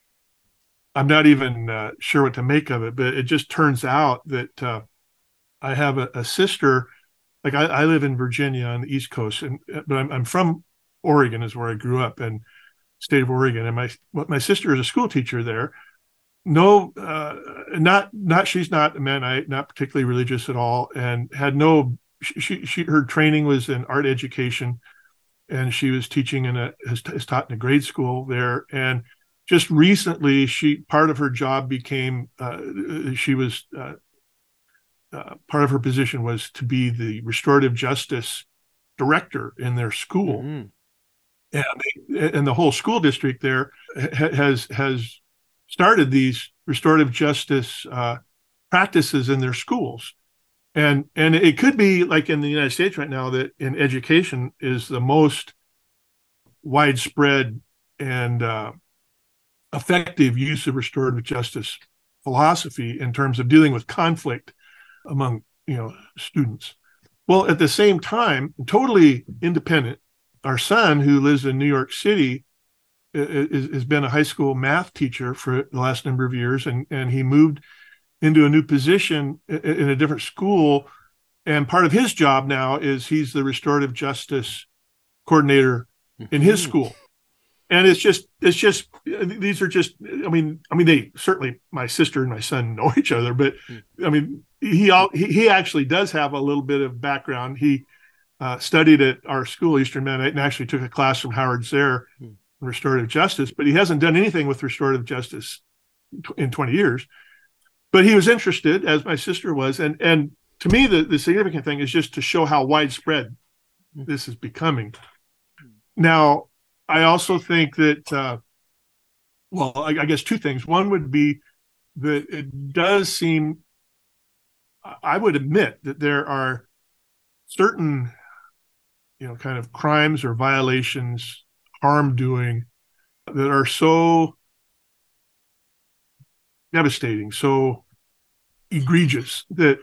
[SPEAKER 3] I'm not even uh, sure what to make of it, but it just turns out that uh, I have a, a sister. Like I, I, live in Virginia on the East Coast, and but I'm, I'm from Oregon is where I grew up and state of Oregon. And my my sister is a school teacher there. No, uh, not not she's not a Mennonite, not particularly religious at all, and had no. She, she her training was in art education, and she was teaching in a has, has taught in a grade school there. And just recently, she part of her job became uh, she was uh, uh, part of her position was to be the restorative justice director in their school. Mm-hmm and, and the whole school district there has has started these restorative justice uh, practices in their schools and and it could be like in the united states right now that in education is the most widespread and uh, effective use of restorative justice philosophy in terms of dealing with conflict among you know students. Well at the same time totally independent our son, who lives in New York City, is, has been a high school math teacher for the last number of years, and and he moved into a new position in a different school, and part of his job now is he's the restorative justice coordinator in his mm-hmm. school, and it's just it's just these are just I mean I mean they certainly my sister and my son (laughs) know each other, but mm. I mean he he he actually does have a little bit of background. He uh, studied at our school, Eastern Mennonite, and actually took a class from Howard Zehr hmm. restorative justice, but he hasn't done anything with restorative justice in 20 years. But he was interested, as my sister was, and and to me, the, the significant thing is just to show how widespread hmm. this is becoming. Now, I also think that, uh, well, I, I guess two things. One would be that it does seem, I would admit that there are certain you know kind of crimes or violations harm doing that are so devastating so egregious that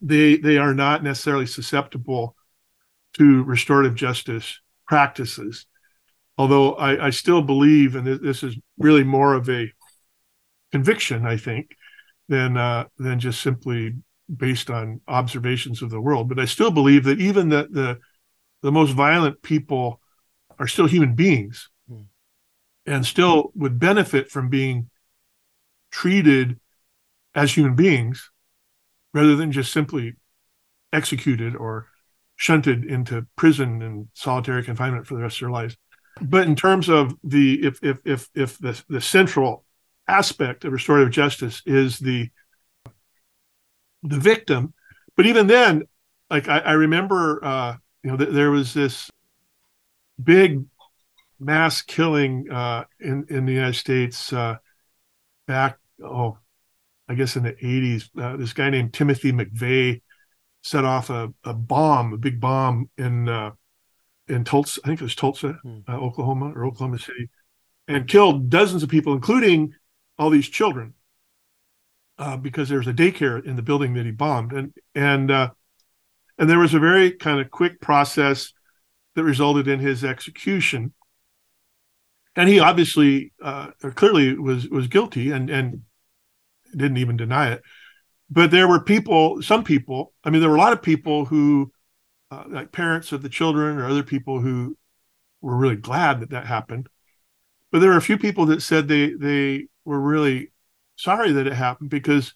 [SPEAKER 3] they they are not necessarily susceptible to restorative justice practices although i, I still believe and this is really more of a conviction i think than uh, than just simply based on observations of the world but i still believe that even the the the most violent people are still human beings mm. and still would benefit from being treated as human beings rather than just simply executed or shunted into prison and solitary confinement for the rest of their lives. But in terms of the if if if if the, the central aspect of restorative justice is the the victim, but even then, like I, I remember uh, you know, th- there was this big mass killing uh, in in the United States uh, back oh I guess in the 80s. Uh, this guy named Timothy McVeigh set off a, a bomb, a big bomb in uh, in Tulsa. I think it was Tulsa, hmm. uh, Oklahoma or Oklahoma City, and killed dozens of people, including all these children, uh, because was a daycare in the building that he bombed, and and uh, and there was a very kind of quick process that resulted in his execution. and he obviously uh, clearly was was guilty and and didn't even deny it. But there were people, some people. I mean, there were a lot of people who, uh, like parents of the children or other people who were really glad that that happened. But there were a few people that said they they were really sorry that it happened because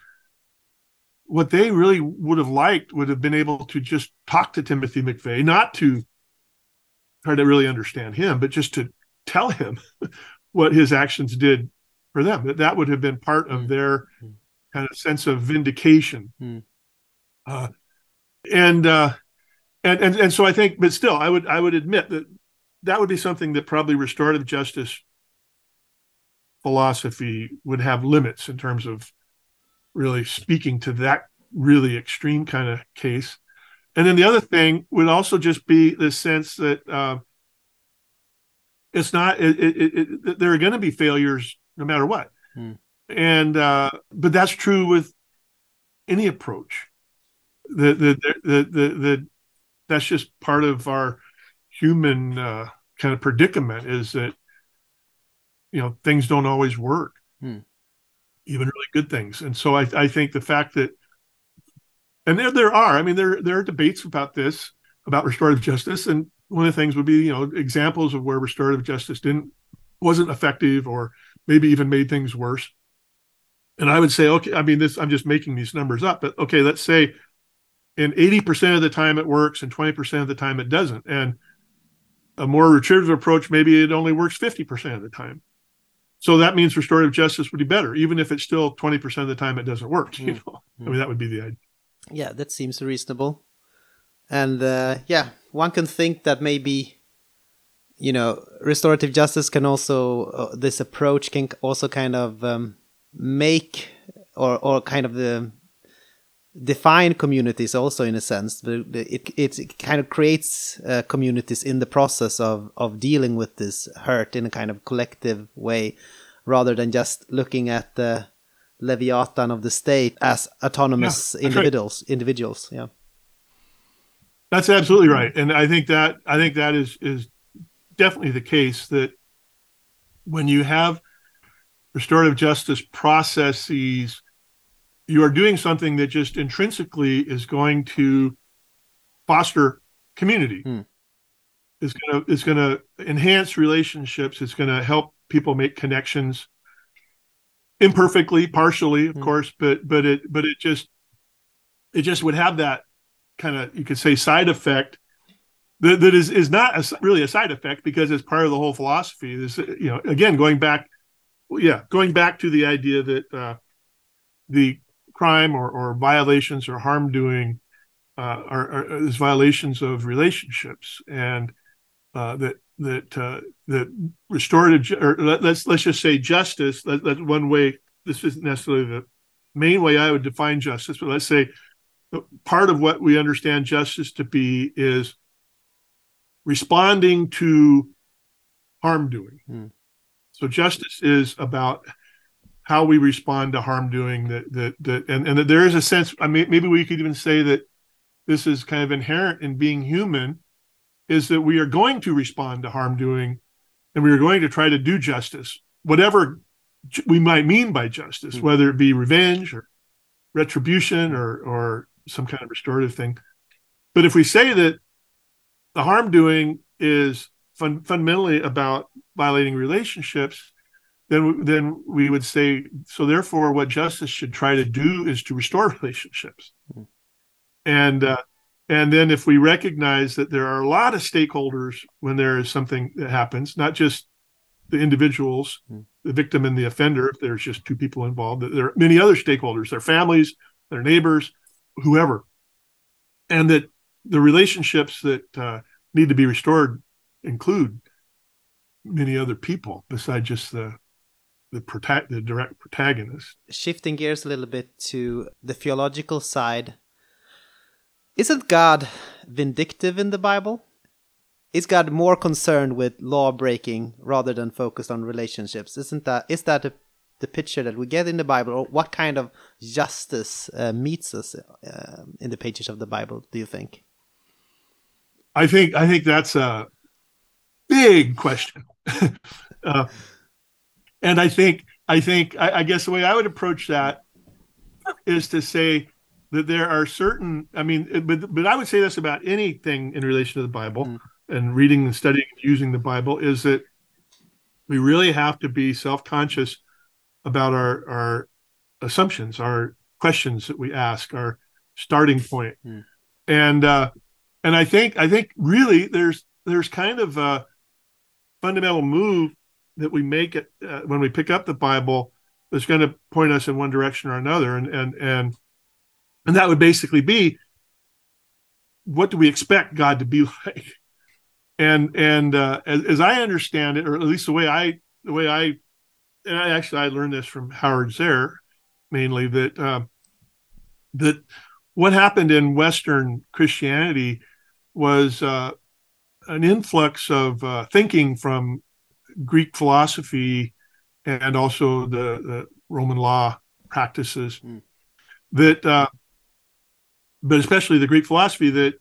[SPEAKER 3] what they really would have liked would have been able to just talk to Timothy McVeigh, not to try to really understand him, but just to tell him (laughs) what his actions did for them. That that would have been part of mm. their mm. kind of sense of vindication. Mm. Uh, and, uh, and and and so I think, but still, I would I would admit that that would be something that probably restorative justice philosophy would have limits in terms of really speaking to that really extreme kind of case. And then the other thing would also just be the sense that uh, it's not it, it, it, there are going to be failures no matter what hmm. and uh, but that's true with any approach the the the the, the that's just part of our human uh, kind of predicament is that you know things don't always work. Hmm. even really good things. And so I, I think the fact that and there there are i mean there there are debates about this about restorative justice. And one of the things would be you know examples of where restorative justice didn't wasn't effective or maybe even made things worse. And i would say okay i mean this i'm just making these numbers up but okay let's say in 80% of the time it works and 20% of the time it doesn't. And a more retributive approach maybe it only works 50% of the time. So that means restorative justice would be better even if it's still 20% of the time it doesn't work (laughs) you know? Mm. i mean that would be the idea.
[SPEAKER 2] Yeah that seems reasonable. And uh, yeah one can think that maybe you know restorative justice can also uh, this approach can also kind of um, make or or kind of the define communities also in a sense it, it, it kind of creates uh, communities in the process of of dealing with this hurt in a kind of collective way rather than just looking at the leviathan of the state as autonomous yeah, individuals right. individuals yeah
[SPEAKER 3] that's absolutely right, and I think that I think that is is definitely the case that when you have restorative justice processes, you are doing something that just intrinsically is going to foster community. Hmm. It's gonna it's gonna enhance relationships. It's gonna help people make connections imperfectly, partially, of hmm. course, but but it but it just it just would have that kind of you could say side effect that, that is is not a, really a side effect because it's part of the whole philosophy. This you know again going back, yeah, going back to the idea that uh, the crime or, or violations or harm doing uh, are, are is violations of relationships and uh, that that uh, that restorative or let, us let's just say justice. That, that's one way. This isn't necessarily the main way I would define justice, but let's say part of what we understand justice to be is responding to harm doing. Hmm. So justice is about how we respond to harm doing that that that and, and that there is a sense I mean maybe we could even say that this is kind of inherent in being human is that we are going to respond to harm doing and we are going to try to do justice whatever we might mean by justice hmm. whether it be revenge or retribution or or some kind of restorative thing. But if we say that the harm doing is fun, fundamentally about violating relationships, then then we would say so. Therefore, what justice should try to do is to restore (laughs) relationships, mm-hmm. and uh, and then if we recognize that there are a lot of stakeholders when there is something that happens, not just the individuals, mm-hmm. the victim and the offender, if there's just two people involved, that there are many other stakeholders, their families, their neighbors, whoever, and that the relationships that uh, need to be restored include many other people besides just the the, prota- the direct protagonist.
[SPEAKER 2] Shifting gears a little bit to the theological side, isn't God vindictive in the Bible? Is God more concerned with law breaking rather than focused on relationships? Isn't that is that a the picture that we get in the Bible, or what kind of justice uh, meets us uh, in the pages of the Bible? Do you think?
[SPEAKER 3] I think I think that's a big question. (laughs) uh, and I think I think I, I guess the way I would approach that is to say that there are certain. I mean, but but I would say this about anything in relation to the Bible mm. and reading and studying and using the Bible is that we really have to be self conscious about our our assumptions, our questions that we ask, our starting point. Mm. and uh, and I think I think really there's there's kind of a fundamental move that we make it uh, when we pick up the Bible that's going to point us in one direction or another, and and and and that would basically be what do we expect God to be (laughs) like? And and uh, as, as I understand it, or at least the way I the way I and I actually I learned this from Howard Zehr mainly that uh, that what happened in Western Christianity was uh, an influx of uh, thinking from Greek philosophy and also the, the Roman law practices mm. that, uh, but especially the Greek philosophy that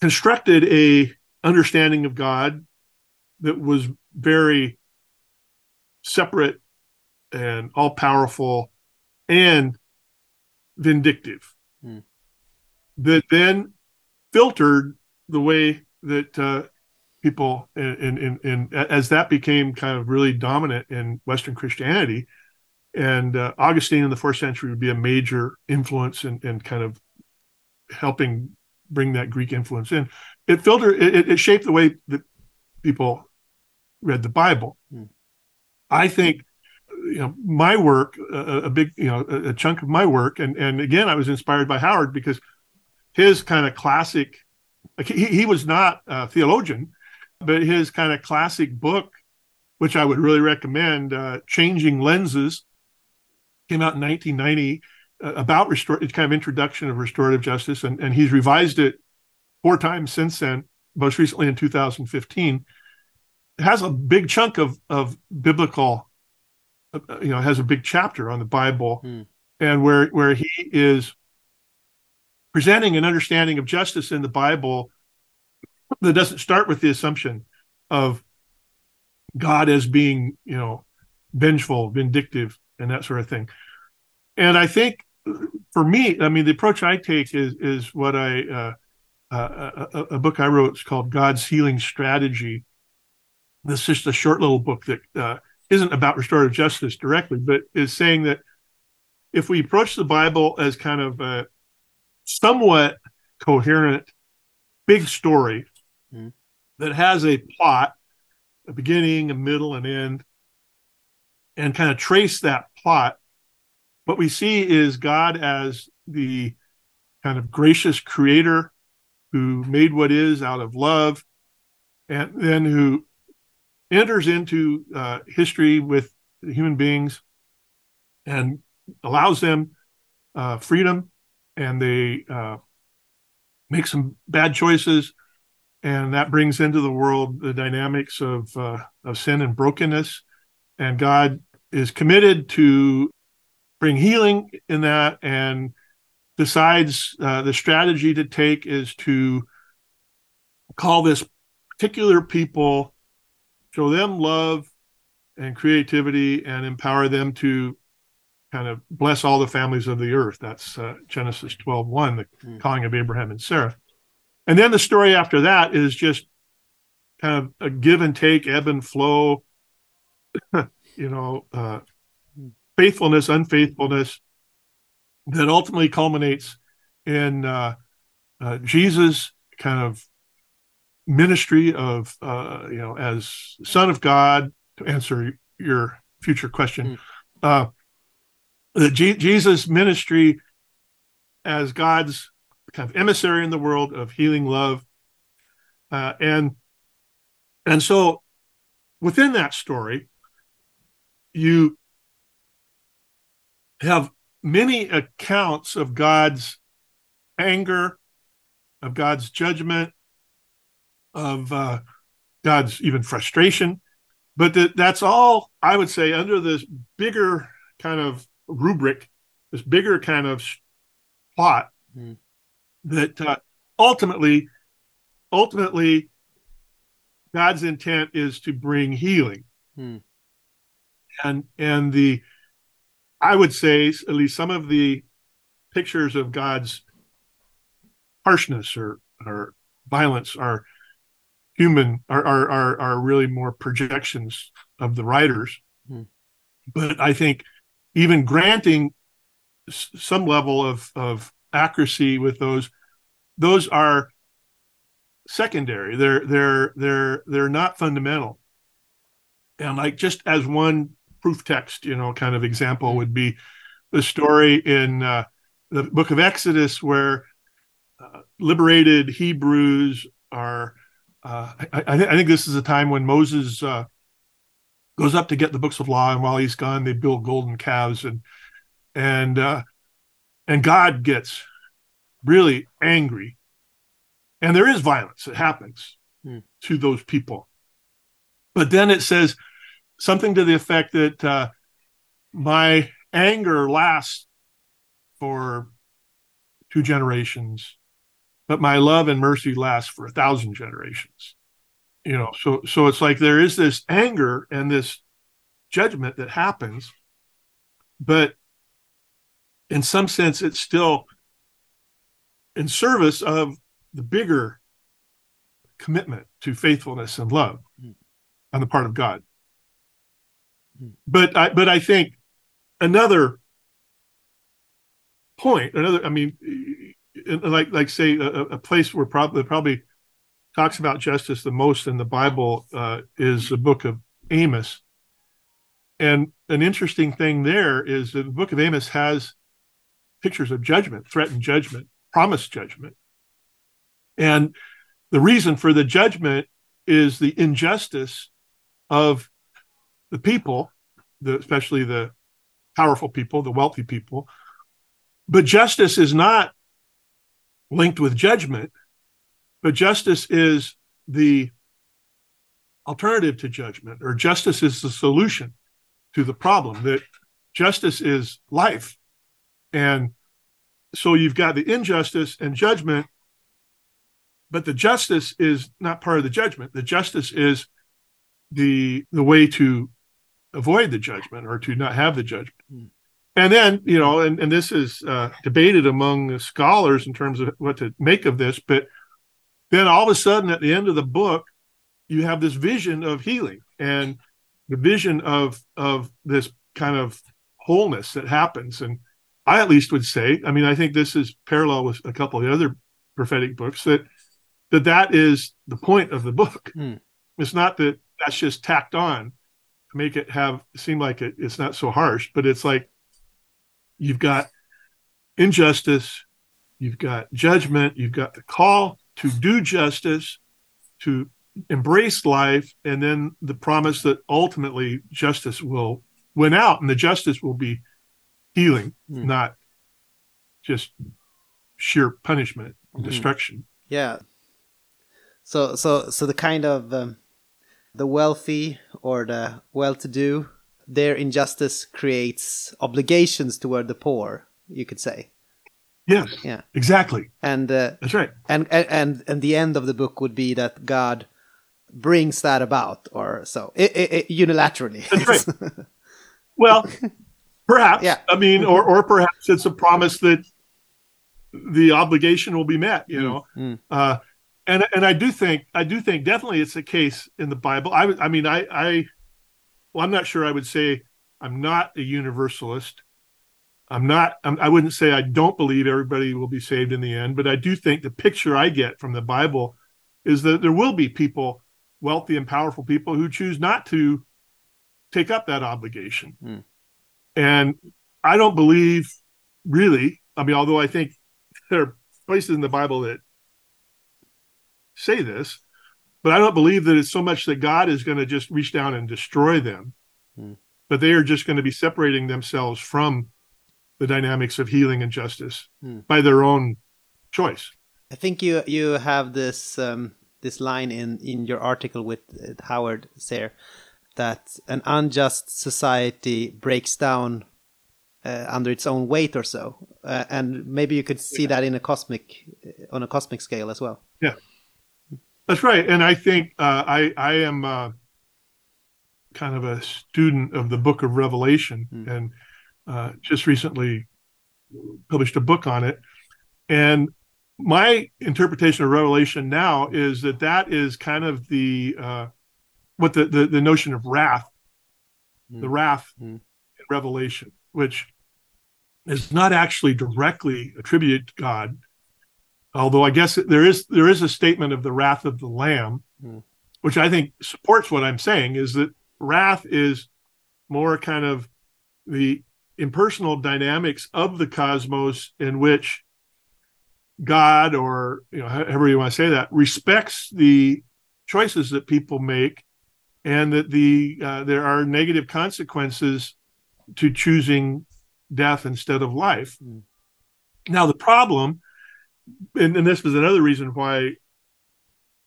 [SPEAKER 3] constructed a understanding of God that was very separate and all powerful and vindictive mm. that then filtered the way that uh, people in, in, in, as that became kind of really dominant in Western Christianity, and uh, Augustine in the fourth century would be a major influence in, in kind of helping bring that Greek influence in. It filtered, it, it shaped the way that people read the Bible. Hmm. I think, you know, my work, a, a big, you know, a, a chunk of my work, and and again, I was inspired by Howard because his kind of classic like he, he was not a theologian, but his kind of classic book, which I would really recommend, uh, Changing Lenses, came out in 1990 uh, about restore, it's kind of introduction of restorative justice, and, and he's revised it four times since then, most recently in 2015. It has a big chunk of of biblical, uh, you know, has a big chapter on the Bible, hmm. and where where he is presenting an understanding of justice in the Bible that doesn't start with the assumption of God as being, you know, vengeful, vindictive, and that sort of thing. And I think for me, I mean, the approach I take is is what I uh, uh, a, a, book I wrote. is called God's Healing Strategy. This is just a short little book that uh, not about restorative justice directly, but is saying that if we approach the Bible as kind of a somewhat coherent big story. That has a plot, a beginning, a middle, and end, and kind of trace that plot. What we see is God as the kind of gracious creator who made what is out of love, and then who enters into uh, history with human beings and allows them uh, freedom and they uh, make some bad choices, and that brings into the world the dynamics of uh, of sin and brokenness. And God is committed to bring healing in that, and decides uh, the strategy to take is to call this particular people, show them love and creativity, and empower them to kind of bless all the families of the earth. That's uh, Genesis 12 1, the mm. calling of Abraham and Sarah. And then the story after that is just kind of a give and take, ebb and flow, (laughs) you know, uh, faithfulness, unfaithfulness that ultimately culminates in uh, uh, Jesus kind of ministry of, uh, you know, as Son of God, to answer your future question. Mm G- Jesus' ministry as God's kind of emissary in the world of healing love, uh, and and so within that story, you have many accounts of God's anger, of God's judgment, of uh, God's even frustration, but that that's all I would say under this bigger kind of rubric, this bigger kind of plot mm. That uh, ultimately, ultimately God's intent is to bring healing.
[SPEAKER 2] Hmm.
[SPEAKER 3] And and the I would say at least some of the pictures of God's harshness or or violence are human are are are, are really more projections of the writers.
[SPEAKER 2] Hmm.
[SPEAKER 3] But I think even granting some level of of accuracy with those those are secondary. They're they're they're they're not fundamental. And like just as one proof text you know kind of example would be the story in uh, the book of exodus where uh, liberated hebrews are uh, I, I, I think this is a time when moses uh, goes up to get the books of law and while he's gone they build golden calves. And and uh, and god gets really angry. And there is violence that happens
[SPEAKER 2] Hmm.
[SPEAKER 3] to those people. But then it says something to the effect that uh, my anger lasts for two generations but my love and mercy lasts for a thousand generations. You know so so it's like there is this anger and this judgment that happens but in some sense it's still in service of the bigger commitment to faithfulness and love
[SPEAKER 2] Mm.
[SPEAKER 3] on the part of God.
[SPEAKER 2] Mm.
[SPEAKER 3] But I but I think another point, another I mean like like say a, a place where probably probably talks about justice the most in the Bible uh, is the book of Amos. And an interesting thing there is that the book of Amos has pictures of judgment, threatened judgment, promised judgment. And the reason for the judgment is the injustice of the people, the, especially the powerful people, the wealthy people. But justice is not linked with judgment, but justice is the alternative to judgment, or justice is the solution to the problem. That justice is life. And so you've got the injustice and judgment but the justice is not part of the judgment. The justice is the the way to avoid the judgment or to not have the judgment.
[SPEAKER 2] Hmm.
[SPEAKER 3] and then you know and, and this is uh, debated among the scholars in terms of what to make of this but then all of a sudden at the end of the book you have this vision of healing and the vision of of this kind of wholeness that happens. And i at least would say i mean i think this is parallel with a couple of the other prophetic books that that that is the point of the book.
[SPEAKER 2] Hmm.
[SPEAKER 3] It's not that that's just tacked on to make it have seem like it, it's not so harsh, but it's like you've got injustice, you've got judgment, you've got the call to do justice, to embrace life, and then the promise that ultimately justice will win out and the justice will be healing,
[SPEAKER 2] Hmm.
[SPEAKER 3] not just sheer punishment and
[SPEAKER 2] Mhm.
[SPEAKER 3] destruction.
[SPEAKER 2] Yeah. So so so the kind of um, the wealthy or the well-to-do, their injustice creates obligations toward the poor. You could say,
[SPEAKER 3] Yes,
[SPEAKER 2] yeah.
[SPEAKER 3] exactly.
[SPEAKER 2] And uh,
[SPEAKER 3] That's right.
[SPEAKER 2] and and and and the end of the book would be that God brings that about, or so i i i- unilaterally.
[SPEAKER 3] That's right. (laughs) Well, perhaps.
[SPEAKER 2] Yeah.
[SPEAKER 3] I mean, or or perhaps it's a promise that the obligation will be met. You know,
[SPEAKER 2] Mm.
[SPEAKER 3] uh, and and I do think I do think definitely it's the case in the Bible. I I mean I I well I'm not sure I would say I'm not a universalist. I'm not. I'm, I wouldn't say I don't believe everybody will be saved in the end, but I do think the picture I get from the Bible is that there will be people, wealthy and powerful people, who choose not to take up that obligation.
[SPEAKER 2] Hmm.
[SPEAKER 3] And I don't believe, really. I mean, although I think there are places in the Bible that say this, but I don't believe that it's so much that God is going to just reach down and destroy them,
[SPEAKER 2] Hmm.
[SPEAKER 3] but they are just going to be separating themselves from the dynamics of healing and justice
[SPEAKER 2] Hmm.
[SPEAKER 3] by their own choice.
[SPEAKER 2] I think you you have this um, this line in in your article with uh, Howard Zehr that an unjust society breaks down uh, under its own weight or so, uh, and maybe you could see that in a cosmic uh, on a cosmic scale as well.
[SPEAKER 3] Yeah. That's right, and I think uh, I I am uh, kind of a student of the Book of Revelation, mm. and uh, just recently published a book on it. And my interpretation of Revelation now is that that is kind of the uh, what the, the, the notion of wrath, mm. the wrath mm. in Revelation, which is not actually directly attributed to God, although I guess there is there is a statement of the wrath of the Lamb, mm. which I think supports what I'm saying is that wrath is more kind of the impersonal dynamics of the cosmos in which God, or you know, however you want to say that, respects the choices that people make, and that the uh, there are negative consequences to choosing death instead of life. Mm. Now, the problem, and, and this was another reason why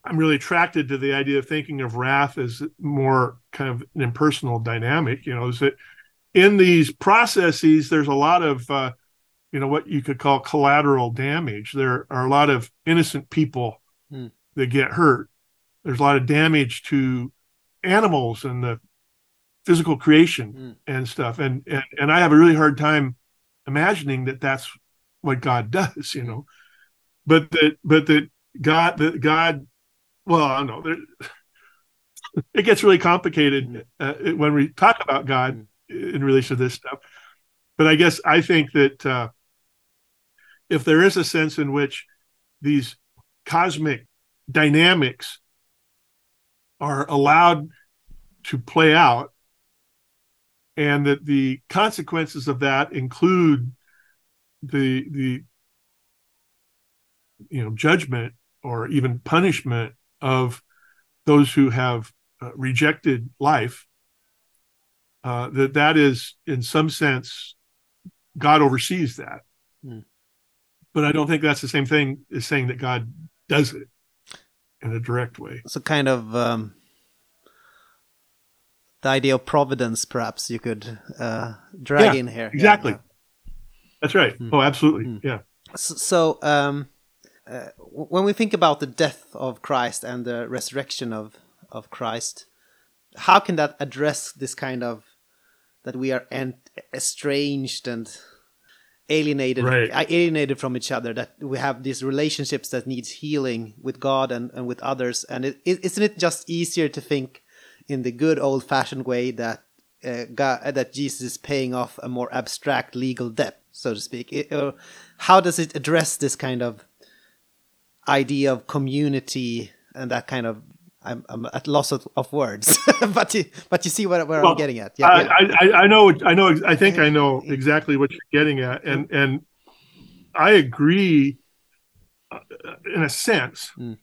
[SPEAKER 3] I'm really attracted to the idea of thinking of wrath as more kind of an impersonal dynamic. You know, is that in these processes, there's a lot of, uh, you know, what you could call collateral damage. There are a lot of innocent people mm. that get hurt. There's a lot of damage to animals and the physical creation mm. and stuff. And, and and I have a really hard time imagining that that's what God does. You know, but that but that God that God well, I don't know. There, (laughs) it gets really complicated uh, when we talk about God in relation to this stuff. But I guess I think that uh, if there is a sense in which these cosmic dynamics are allowed to play out, and that the consequences of that include the the you know judgment or even punishment of those who have uh, rejected life uh, that that is in some sense god oversees that mm. but i don't think that's the same thing as saying that god does it in a direct way
[SPEAKER 2] so kind of um, the idea of providence perhaps you could uh, drag
[SPEAKER 3] yeah,
[SPEAKER 2] in here
[SPEAKER 3] exactly yeah. that's right mm. oh absolutely mm. yeah
[SPEAKER 2] so, so um, uh, when we think about the death of Christ and the resurrection of of Christ, how can that address this kind of that we are estranged and alienated right. alienated from each other that we have these relationships that needs healing with god and, and with others and it, isn't it just easier to think in the good old fashioned way that uh, god, that jesus is paying off a more abstract legal debt so to speak it, uh, how does it address this kind of idea of community and that kind of I'm, I'm at loss of, of words, (laughs) but you but you see what, where well, I'm getting at.
[SPEAKER 3] Yeah, I, yeah. I, I know I know I think I know exactly what you're getting at, and and I agree uh, in a sense mm.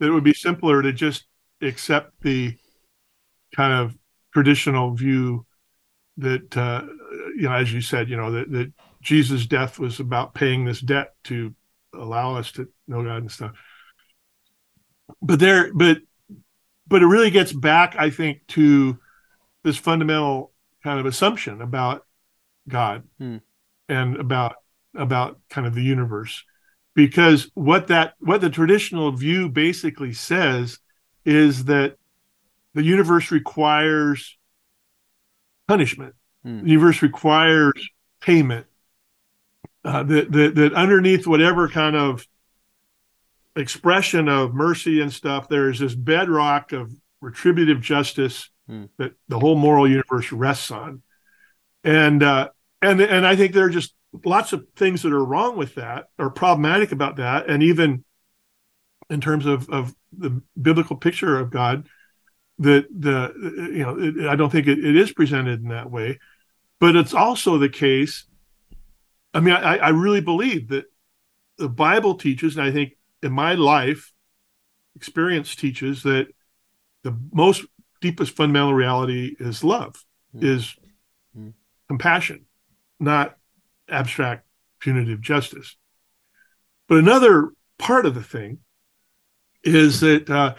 [SPEAKER 3] that it would be simpler to just accept the kind of traditional view that uh, you know, as you said, you know that that Jesus' death was about paying this debt to allow us to know God and stuff. But there, but but it really gets back, I think, to this fundamental kind of assumption about God hmm. and about about kind of the universe. Because what that what the traditional view basically says is that the universe requires punishment. Hmm. The universe requires payment uh, that, that that underneath whatever kind of expression of mercy and stuff, there is this bedrock of retributive justice hmm. that the whole moral universe rests on, and uh, and and I think there are just lots of things that are wrong with that or problematic about that, and even in terms of of the biblical picture of God, that the you know it, I don't think it, it is presented in that way, but it's also the case I mean, I, I really believe that the Bible teaches, and I think in my life, experience teaches that the most deepest fundamental reality is love, mm. is mm. compassion, not abstract punitive justice. But another part of the thing is that uh,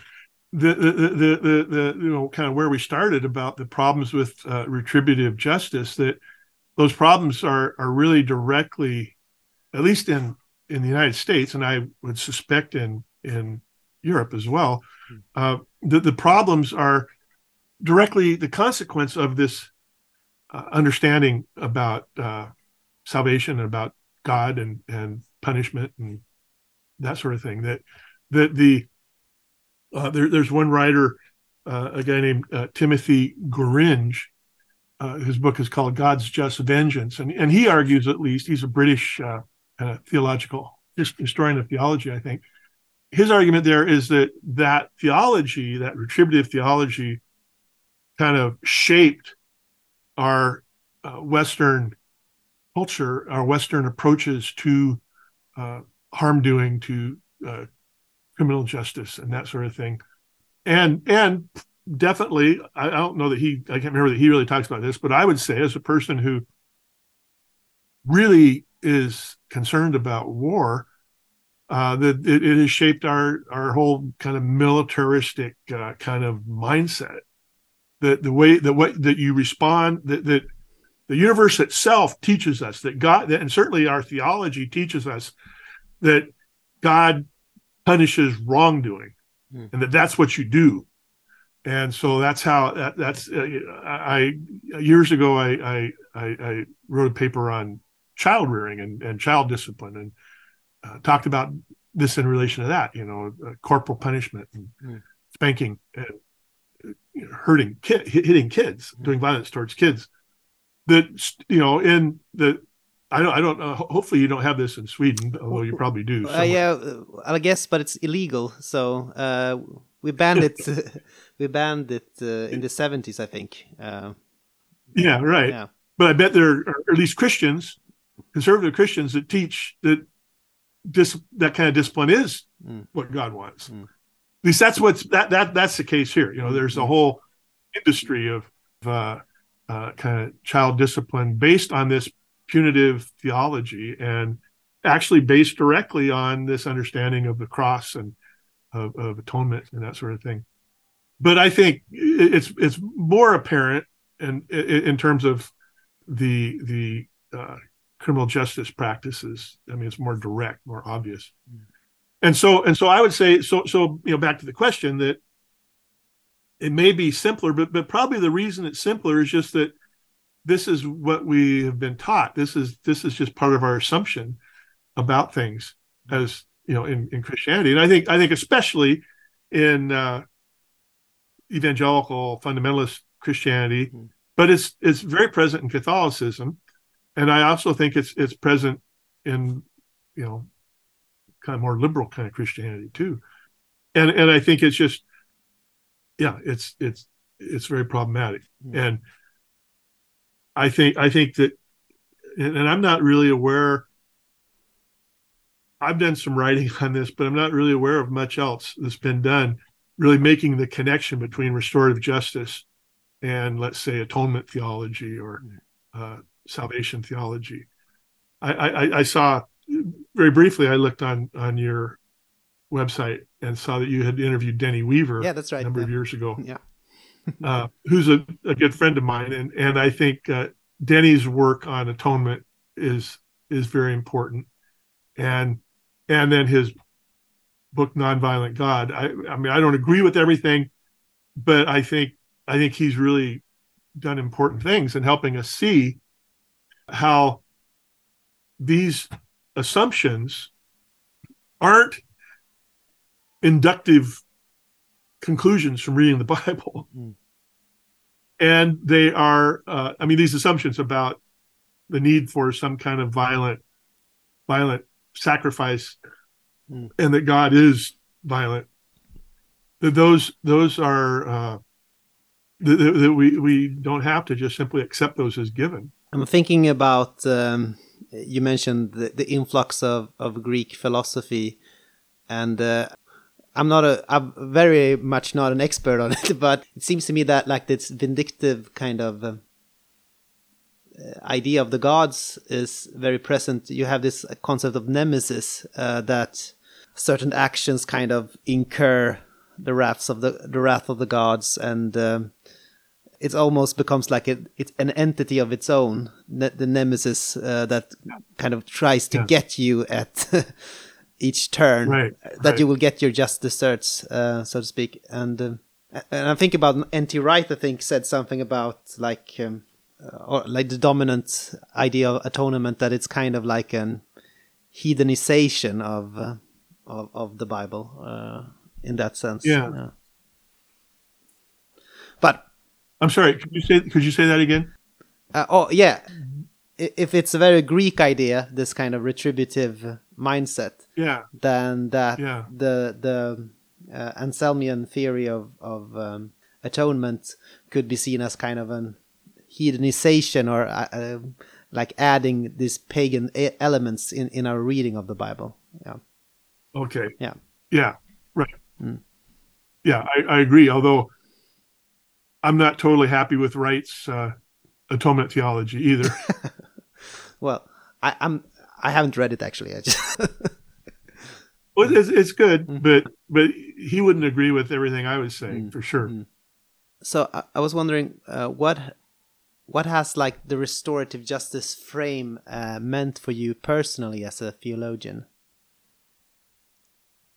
[SPEAKER 3] the, the, the, the, the, you know, kind of where we started about the problems with uh, retributive justice, that those problems are are really directly, at least in in the United States, and I would suspect in in Europe as well. Uh, the, the problems are directly the consequence of this uh, understanding about uh, salvation and about God and, and punishment and that sort of thing. That that the uh, there, there's one writer, uh, a guy named uh, Timothy Gorringe, uh, his book is called God's Just Vengeance, and and he argues at least he's a British uh, theological historian of theology, I think. His argument there is that that theology, that retributive theology, kind of shaped our uh, Western culture, our Western approaches to harm doing, to criminal justice and that sort of thing. And and definitely, I, don't know that he I can't remember that he really talks about this, but I would say as a person who really is concerned about war, uh, that it, it, has shaped our our whole kind of militaristic uh, kind of mindset. That the way that what that you respond that that the universe itself teaches us that God that, and certainly our theology teaches us that God punishes wrongdoing, mm. and that that's what you do. And so that's how that, that's. Uh, I years ago I, I I wrote a paper on child rearing and, and child discipline and uh, talked about this in relation to that. You know, uh, corporal punishment and mm. spanking and you know, hurting kid, hitting kids, mm. doing violence towards kids. That you know in the I don't. I don't. Uh, hopefully, you don't have this in Sweden, although you probably do. (laughs)
[SPEAKER 2] Uh, yeah, I guess, but it's illegal. So uh, we banned it. (laughs) (laughs) we banned it uh, in the seventies, I think. Uh,
[SPEAKER 3] yeah, right. Yeah. But I bet there are at least Christians, conservative Christians, that teach that this that kind of discipline is mm. what God wants. Mm. At least that's what's that that that's the case here. You know, there's a mm. whole industry of uh, uh, kind of child discipline based on this punitive theology and actually based directly on this understanding of the cross and of, of atonement and that sort of thing. But I think it's it's more apparent in in terms of the the uh, criminal justice practices. I mean, it's more direct, more obvious. Mm. And so and so I would say so so you know back to the question that it may be simpler, but but probably the reason it's simpler is just that this is what we have been taught. This is this is just part of our assumption about things as you know in, in Christianity. And I think I think especially in uh, evangelical fundamentalist Christianity, mm-hmm. but it's it's very present in Catholicism, and I also think it's it's present in you know kind of more liberal kind of Christianity too. And and I think it's just yeah, it's it's it's very problematic. Mm-hmm. And I think I think that, and I'm not really aware. I've done some writing (laughs) on this, but I'm not really aware of much else that's been done, really making the connection between restorative justice and, let's say, atonement theology or uh, salvation theology. I, I, I saw very briefly. I looked on on your website and saw that you had interviewed Denny Weaver.
[SPEAKER 2] Yeah, that's right.
[SPEAKER 3] A number
[SPEAKER 2] yeah.
[SPEAKER 3] of years ago.
[SPEAKER 2] Yeah (laughs)
[SPEAKER 3] uh, who's a, a, good friend of mine, and and I think uh, Denny's work on atonement is is very important, and and then his book Nonviolent God. I I mean I don't agree with everything, but I think I think he's really done important things in helping us see how these assumptions aren't inductive conclusions from reading the (laughs) Bible. Mm. And they are, uh, I mean, these assumptions about the need for some kind of violent, violent sacrifice, mm. and that God is violent. That those those are uh, that, that we we don't have to just simply accept those as given.
[SPEAKER 2] I'm thinking about um, you mentioned the, the influx of, of Greek philosophy, and uh, I'm not a, I'm very much not an expert on (laughs) it, but it seems to me that like this vindictive kind of uh, idea of the gods is very present. You have this concept of nemesis uh, that certain actions kind of incur the wraths of the the wrath of the gods, and um, it almost becomes like a, it's an entity of its own. Ne the nemesis uh, that kind of tries to yeah. get you at (laughs) each turn
[SPEAKER 3] Right,
[SPEAKER 2] that
[SPEAKER 3] right.
[SPEAKER 2] you will get your just desserts, uh, so to speak. And uh, and I think about N.T. Wright. I think said something about like um, uh, or like the dominant idea of atonement that it's kind of like an heathenization of uh, of, of the Bible uh, in that sense.
[SPEAKER 3] Yeah.
[SPEAKER 2] But
[SPEAKER 3] I'm sorry. Could you say could you say that again?
[SPEAKER 2] uh, oh yeah, if it's a very Greek idea, this kind of retributive mindset,
[SPEAKER 3] Yeah.
[SPEAKER 2] then that
[SPEAKER 3] Yeah.
[SPEAKER 2] the the uh, Anselmian theory of of um, atonement could be seen as kind of an heathenization or uh, uh, like adding these pagan elements in in our reading of the Bible. Yeah,
[SPEAKER 3] Okay.
[SPEAKER 2] yeah,
[SPEAKER 3] Yeah. Right. Yeah, I, I agree. Although I'm not totally happy with Wright's uh, atonement theology either. (laughs)
[SPEAKER 2] Well, I, I'm I haven't read it actually. I just (laughs)
[SPEAKER 3] well, it's, it's good, but but he wouldn't agree with everything I was saying for sure.
[SPEAKER 2] so I, I was wondering uh, what what has like the restorative justice frame uh, meant for you personally as a theologian?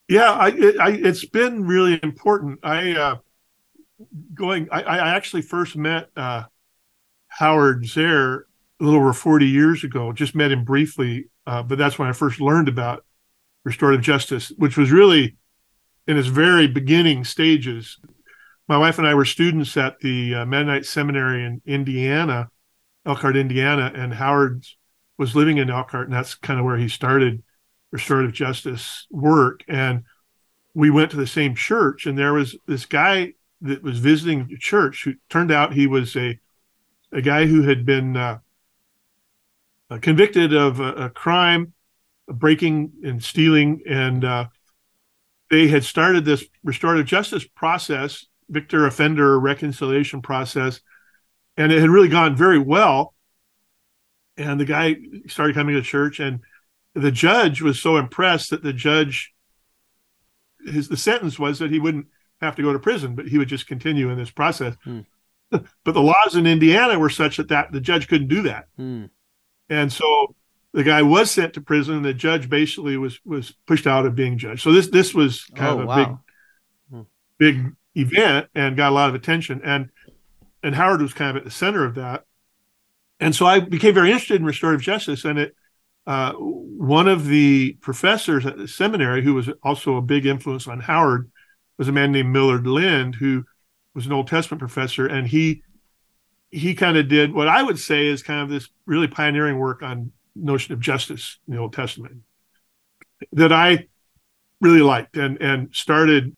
[SPEAKER 3] Yeah, I, it, I it's been really important. I uh, going. I, I actually first met uh, Howard Zehr a little over forty years ago. Just met him briefly, uh, but that's when I first learned about restorative justice, which was really in its very beginning stages. My wife and I were students at the uh, Mennonite Seminary in Indiana, Elkhart, Indiana, and Howard was living in Elkhart, and that's kind of where he started restorative justice work. And we went to the same church, and there was this guy that was visiting the church who turned out he was a a guy who had been uh, uh, convicted of a, a crime, breaking and stealing, and uh, they had started this restorative justice process, victim offender reconciliation process, and it had really gone very well. And the guy started coming to church, and the judge was so impressed that the judge, his the sentence was that he wouldn't have to go to prison, but he would just continue in this process.
[SPEAKER 2] Hmm. (laughs)
[SPEAKER 3] but the laws in Indiana were such that, that the judge couldn't do that.
[SPEAKER 2] Hmm.
[SPEAKER 3] And so the guy was sent to prison. The judge basically was was pushed out of being judge. So this this was kind
[SPEAKER 2] Oh,
[SPEAKER 3] of a
[SPEAKER 2] wow.
[SPEAKER 3] big big event and got a lot of attention. And and Howard was kind of at the center of that. And so I became very interested in restorative justice. And it uh, one of the professors at the seminary, who was also a big influence on Howard, was a man named Millard Lind, who was an Old Testament professor, and he he kind of did what I would say is kind of this really pioneering work on notion of justice in the Old Testament that I really liked and and started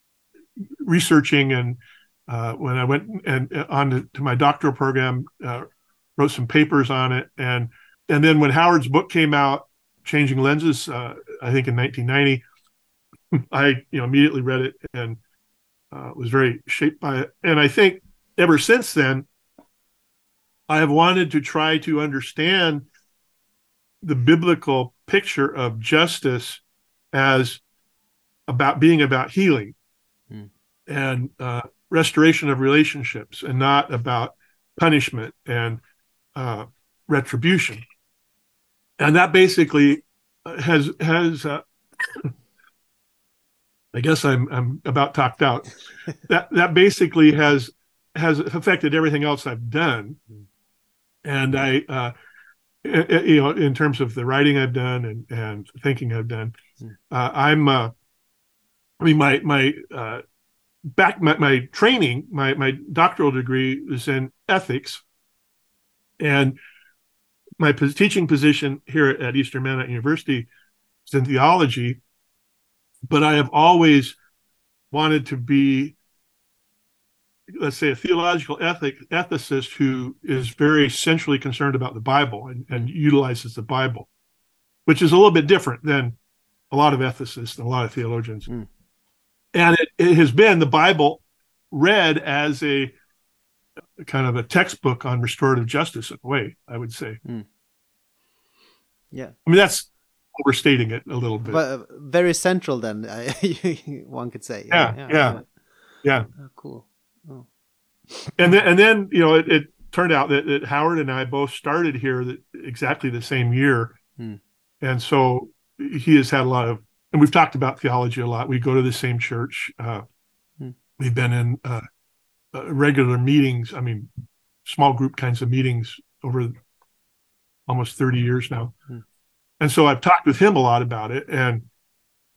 [SPEAKER 3] researching and uh, when I went and uh, on to, to my doctoral program, uh, wrote some papers on it, and and then when Howard's book came out, Changing Lenses, uh, I think in 1990, (laughs) I you know immediately read it and uh, was very shaped by it, and I think ever since then, I have wanted to try to understand the biblical picture of justice as about being about healing
[SPEAKER 2] Hmm.
[SPEAKER 3] and uh, restoration of relationships and not about punishment and uh, retribution and that basically has has uh, I guess I'm I'm about talked out. that that basically has has affected everything else I've done, and I uh, i- i- you know in terms of the writing I've done and and thinking I've done, uh, I'm uh, I mean my my uh, back my, my training my my doctoral degree is in ethics, and my teaching position here at Eastern Mennonite University is in theology, but I have always wanted to be, let's say, a theological ethic ethicist who is very centrally concerned about the Bible and, and utilizes the Bible, which is a little bit different than a lot of ethicists and a lot of theologians.
[SPEAKER 2] Mm.
[SPEAKER 3] And it, it has been the Bible read as a kind of a textbook on restorative justice in a way, I would say.
[SPEAKER 2] Yeah,
[SPEAKER 3] I mean, that's overstating it a little bit.
[SPEAKER 2] but uh, very central then. (laughs) one could say.
[SPEAKER 3] Yeah, yeah. yeah.
[SPEAKER 2] Oh, cool. Oh.
[SPEAKER 3] And then, and then, you know, it, it turned out that, that Howard and I both started here that exactly the same year.
[SPEAKER 2] Hmm.
[SPEAKER 3] And so he has had a lot of and we've talked about theology a lot. We go to the same church. Uh,
[SPEAKER 2] Hmm.
[SPEAKER 3] We've been in uh, uh, regular meetings. I mean, small group kinds of meetings over almost 30 years now.
[SPEAKER 2] Hmm.
[SPEAKER 3] And so I've talked with him a lot about it. And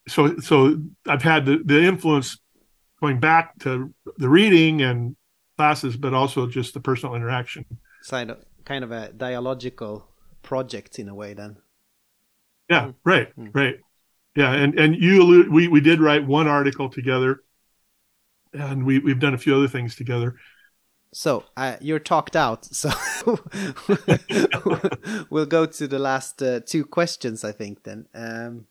[SPEAKER 3] so, so I've had the, the influence going back to the reading and classes, but also just the personal interaction.
[SPEAKER 2] Kind of, kind of a dialogical project in a way, then.
[SPEAKER 3] Yeah,
[SPEAKER 2] Mm.
[SPEAKER 3] right,
[SPEAKER 2] Mm.
[SPEAKER 3] right. Yeah, and and you allude, we we did write one article together, and we we've done a few other things together.
[SPEAKER 2] So uh, you're talked out. So (laughs) we'll go to the last uh, two questions, I think. Then um,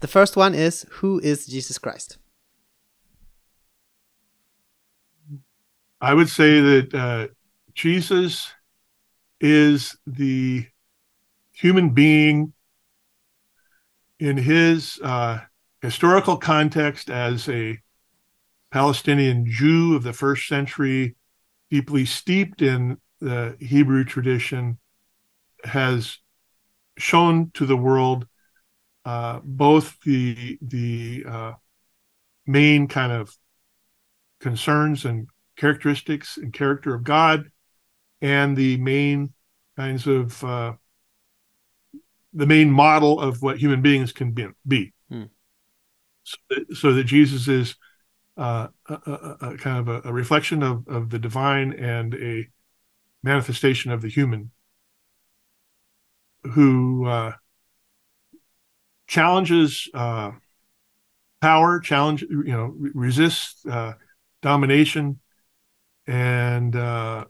[SPEAKER 2] the first one is, who is Jesus Christ?
[SPEAKER 3] I would say that uh, Jesus is the human being in his uh, historical context as a Palestinian Jew of the first century, deeply steeped in the Hebrew tradition, has shown to the world uh, both the the uh, main kind of concerns and characteristics and character of God, and the main kinds of uh, the main model of what human beings can be. be.
[SPEAKER 2] Hmm.
[SPEAKER 3] So, that, so that Jesus is uh, a, a, a kind of a, a reflection of, of the divine and a manifestation of the human who uh, challenges uh, power, challenge you know, re- resists uh, domination, and uh,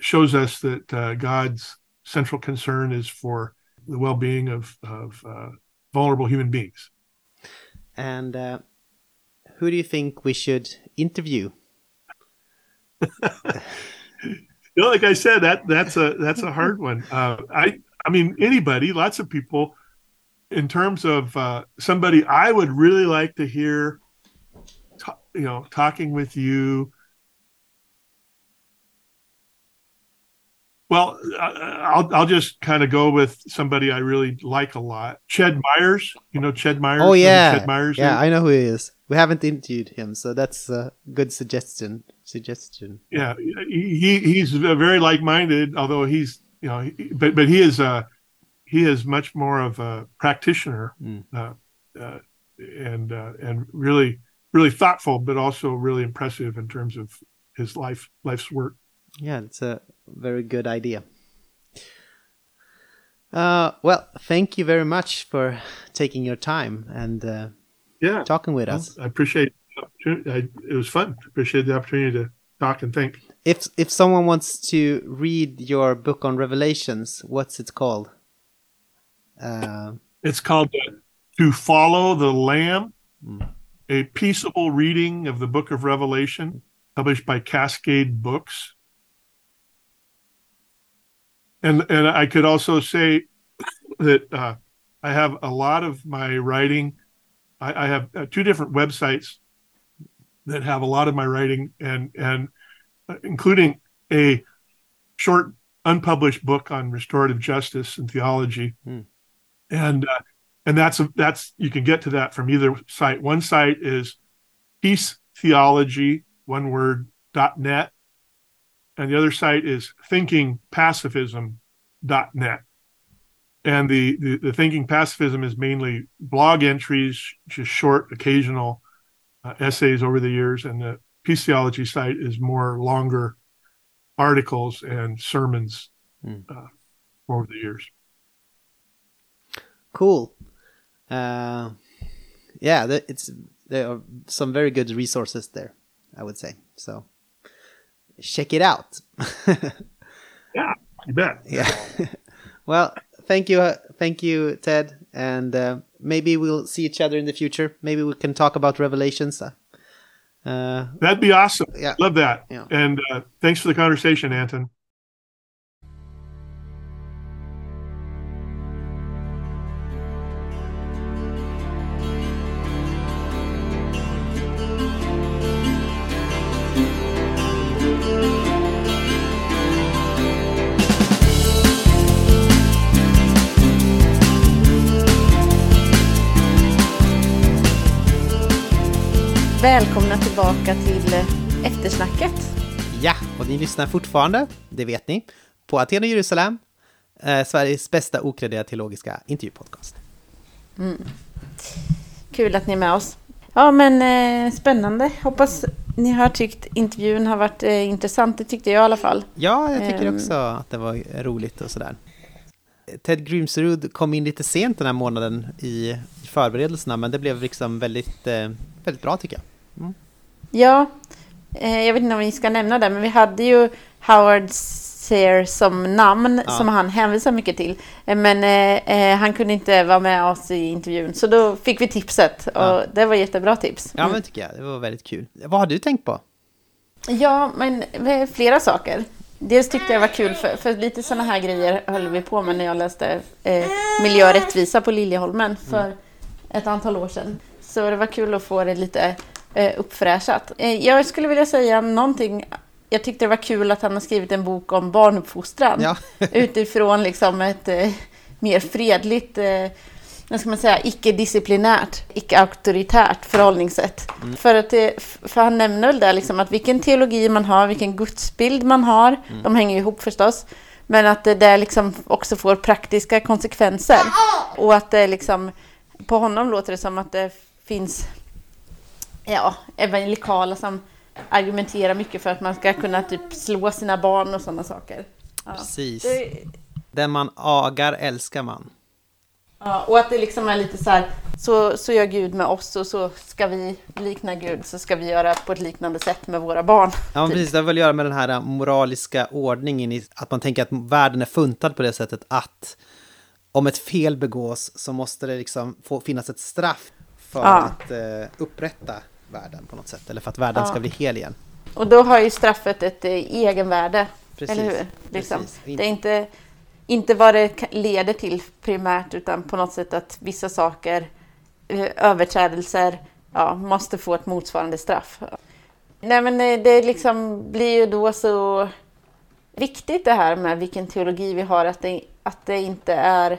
[SPEAKER 3] shows us that uh, God's central concern is for the well-being of of vulnerable human beings.
[SPEAKER 2] And who do you think we should interview? (laughs)
[SPEAKER 3] You know, like I said, that that's a that's a hard one. Uh, I I mean, anybody, lots of people. In terms of uh, somebody, I would really like to hear, ta- you know, talking with you. Well, I'll I'll just kind of go with somebody I really like a lot, Ched Myers. You know, Ched Myers.
[SPEAKER 2] Oh yeah,
[SPEAKER 3] Ched Myers.
[SPEAKER 2] yeah,
[SPEAKER 3] is?
[SPEAKER 2] I know who he is. We haven't interviewed him, so that's a good suggestion. Suggestion.
[SPEAKER 3] yeah he he's very like-minded although he's you know he- but but he is uh he is much more of a practitioner
[SPEAKER 2] Mm.
[SPEAKER 3] uh, uh, and uh, and really really thoughtful but also really impressive in terms of his life life's work
[SPEAKER 2] Yeah, it's a very good idea. Uh, well, thank you very much for taking your time and uh,
[SPEAKER 3] yeah
[SPEAKER 2] talking with
[SPEAKER 3] well,
[SPEAKER 2] us.
[SPEAKER 3] i appreciate the opportunity. I, it was fun appreciate the opportunity to talk and think
[SPEAKER 2] If if someone wants to read your book on Revelations, what's it called? Uh,
[SPEAKER 3] it's called uh, to follow the lamb
[SPEAKER 2] Mm.
[SPEAKER 3] a peaceable reading of the book of revelation published by cascade books and and i could also say (coughs) that uh, i have a lot of my writing i, I have uh, two different websites that have a lot of my writing and and uh, including a short unpublished book on restorative justice and theology.
[SPEAKER 2] Hmm.
[SPEAKER 3] and uh, and that's a, that's you can get to that from either site. One site is peace theology one word dot net. And the other site is thinkingpacifism.net and the, the the thinking pacifism is mainly blog entries just short occasional uh, essays over the years and the peace theology site is more longer articles and sermons
[SPEAKER 2] Hmm.
[SPEAKER 3] uh, over the years
[SPEAKER 2] cool. Uh, yeah, it's there are some very good resources there. I would say so. Check it out. (laughs)
[SPEAKER 3] Yeah, you bet
[SPEAKER 2] yeah. (laughs) well, thank you, uh, thank you, Ted, and uh, maybe we'll see each other in the future. Maybe we can talk about Revelations. Uh, uh,
[SPEAKER 3] that'd be awesome
[SPEAKER 2] Yeah.
[SPEAKER 3] love that
[SPEAKER 2] Yeah.
[SPEAKER 3] and uh, thanks for the conversation anton
[SPEAKER 1] tillbaka till eftersnacket.
[SPEAKER 2] Ja, och ni lyssnar fortfarande, det vet ni, på Aten och Jerusalem, eh, Sveriges bästa okrediterade teologiska intervjupodcast.
[SPEAKER 1] Mm. Kul att ni är med oss. Ja, men eh, spännande. Hoppas ni har tyckt intervjun har varit eh, intressant. Det tyckte jag i alla fall.
[SPEAKER 2] Ja, jag tycker
[SPEAKER 1] Ehm.
[SPEAKER 2] också att det var roligt och sådär. Ted Grimsrud kom in lite sent den här månaden i i förberedelserna, men det blev liksom väldigt, eh, väldigt bra tycker jag.
[SPEAKER 1] Ja, eh, jag vet inte om vi ska nämna det, men vi hade ju Howard Sear som namn
[SPEAKER 2] Ja.
[SPEAKER 1] som han hänvisar mycket till. Eh, Men eh, eh, han kunde inte vara med oss i intervjun, så då fick vi tipset och
[SPEAKER 2] Ja.
[SPEAKER 1] det var jättebra tips.
[SPEAKER 2] Ja, men tycker jag. Det var väldigt kul. Vad har du tänkt på?
[SPEAKER 1] Ja, men flera saker. Dels tyckte jag var kul, för, för lite sådana här grejer höll vi på med när jag läste eh, miljö och rättvisa på Liljeholmen för ett antal år sedan. Så det var kul att få det lite uppfräschat. Eh, jag skulle vilja säga någonting. Jag tyckte det var kul att han har skrivit en bok om barnuppfostran
[SPEAKER 2] Ja, (laughs)
[SPEAKER 1] utifrån liksom ett eh, mer fredligt, eh, vad ska man säga, icke-disciplinärt, icke-auktoritärt förhållningssätt. För, att det, för han nämner väl där liksom att vilken teologi man har, vilken gudsbild man har, de hänger ju ihop förstås, men att det där liksom också får praktiska konsekvenser. Och att det liksom, på honom låter det som att det finns ja, evangelikala som argumenterar mycket för att man ska kunna typ slå sina barn och sådana saker. Ja.
[SPEAKER 2] precis.
[SPEAKER 1] Det,
[SPEAKER 2] Den man agar älskar man.
[SPEAKER 1] Ja, och att det liksom är lite så här, så, så gör Gud med oss och så ska vi likna Gud, så ska vi göra på ett liknande sätt med våra barn.
[SPEAKER 2] Ja, men
[SPEAKER 1] typ.
[SPEAKER 2] precis. Det har väl att göra med den här moraliska ordningen, i att man tänker att världen är funtad på det sättet att om ett fel begås så måste det liksom få finnas ett straff för
[SPEAKER 1] Ja.
[SPEAKER 2] att eh, upprätta världen på något sätt, eller för att världen
[SPEAKER 1] Ja.
[SPEAKER 2] ska bli hel igen.
[SPEAKER 1] Och då har ju straffet ett eh, egenvärde,
[SPEAKER 2] Precis,
[SPEAKER 1] eller hur? Liksom.
[SPEAKER 2] precis.
[SPEAKER 1] Det är inte, inte vad det leder till primärt, utan på något sätt att vissa saker, eh, överträdelser, ja, måste få ett motsvarande straff. Nej, men eh, det liksom blir ju då så viktigt det här med vilken teologi vi har, att det, att det inte är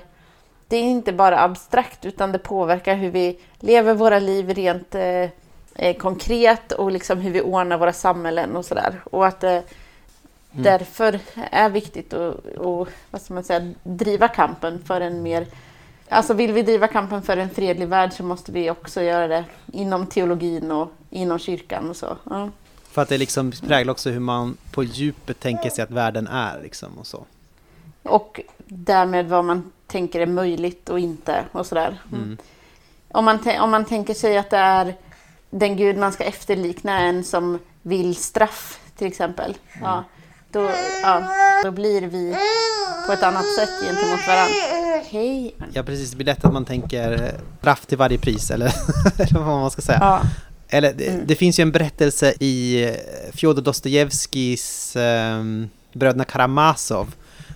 [SPEAKER 1] det är inte bara abstrakt utan det påverkar hur vi lever våra liv rent eh, eh, konkret och liksom hur vi ordnar våra samhällen och sådär. Och att det därför är viktigt att och, vad ska man säga, driva kampen för en mer... Alltså vill vi driva kampen för en fredlig värld så måste vi också göra det inom teologin och inom kyrkan och så. Ja.
[SPEAKER 2] För att det liksom präglar också hur man på djupet tänker sig att världen är liksom och så.
[SPEAKER 1] Och därmed vad man tänker är möjligt och inte och sådär.
[SPEAKER 2] Mm.
[SPEAKER 1] Om, man om man tänker sig att det är den gud man ska efterlikna en som vill straff till exempel. Ja, då, ja, då blir vi på ett annat sätt gentemot varandra. Hej!
[SPEAKER 2] Ja, precis. Det blir lätt att man tänker eh, straff till varje pris, eller, (laughs) eller vad man ska säga.
[SPEAKER 1] Ja,
[SPEAKER 2] Eller det,
[SPEAKER 1] Mm.
[SPEAKER 2] det finns ju en berättelse i eh, Fjodor Dostojevskijs eh, Bröderna Karamazov.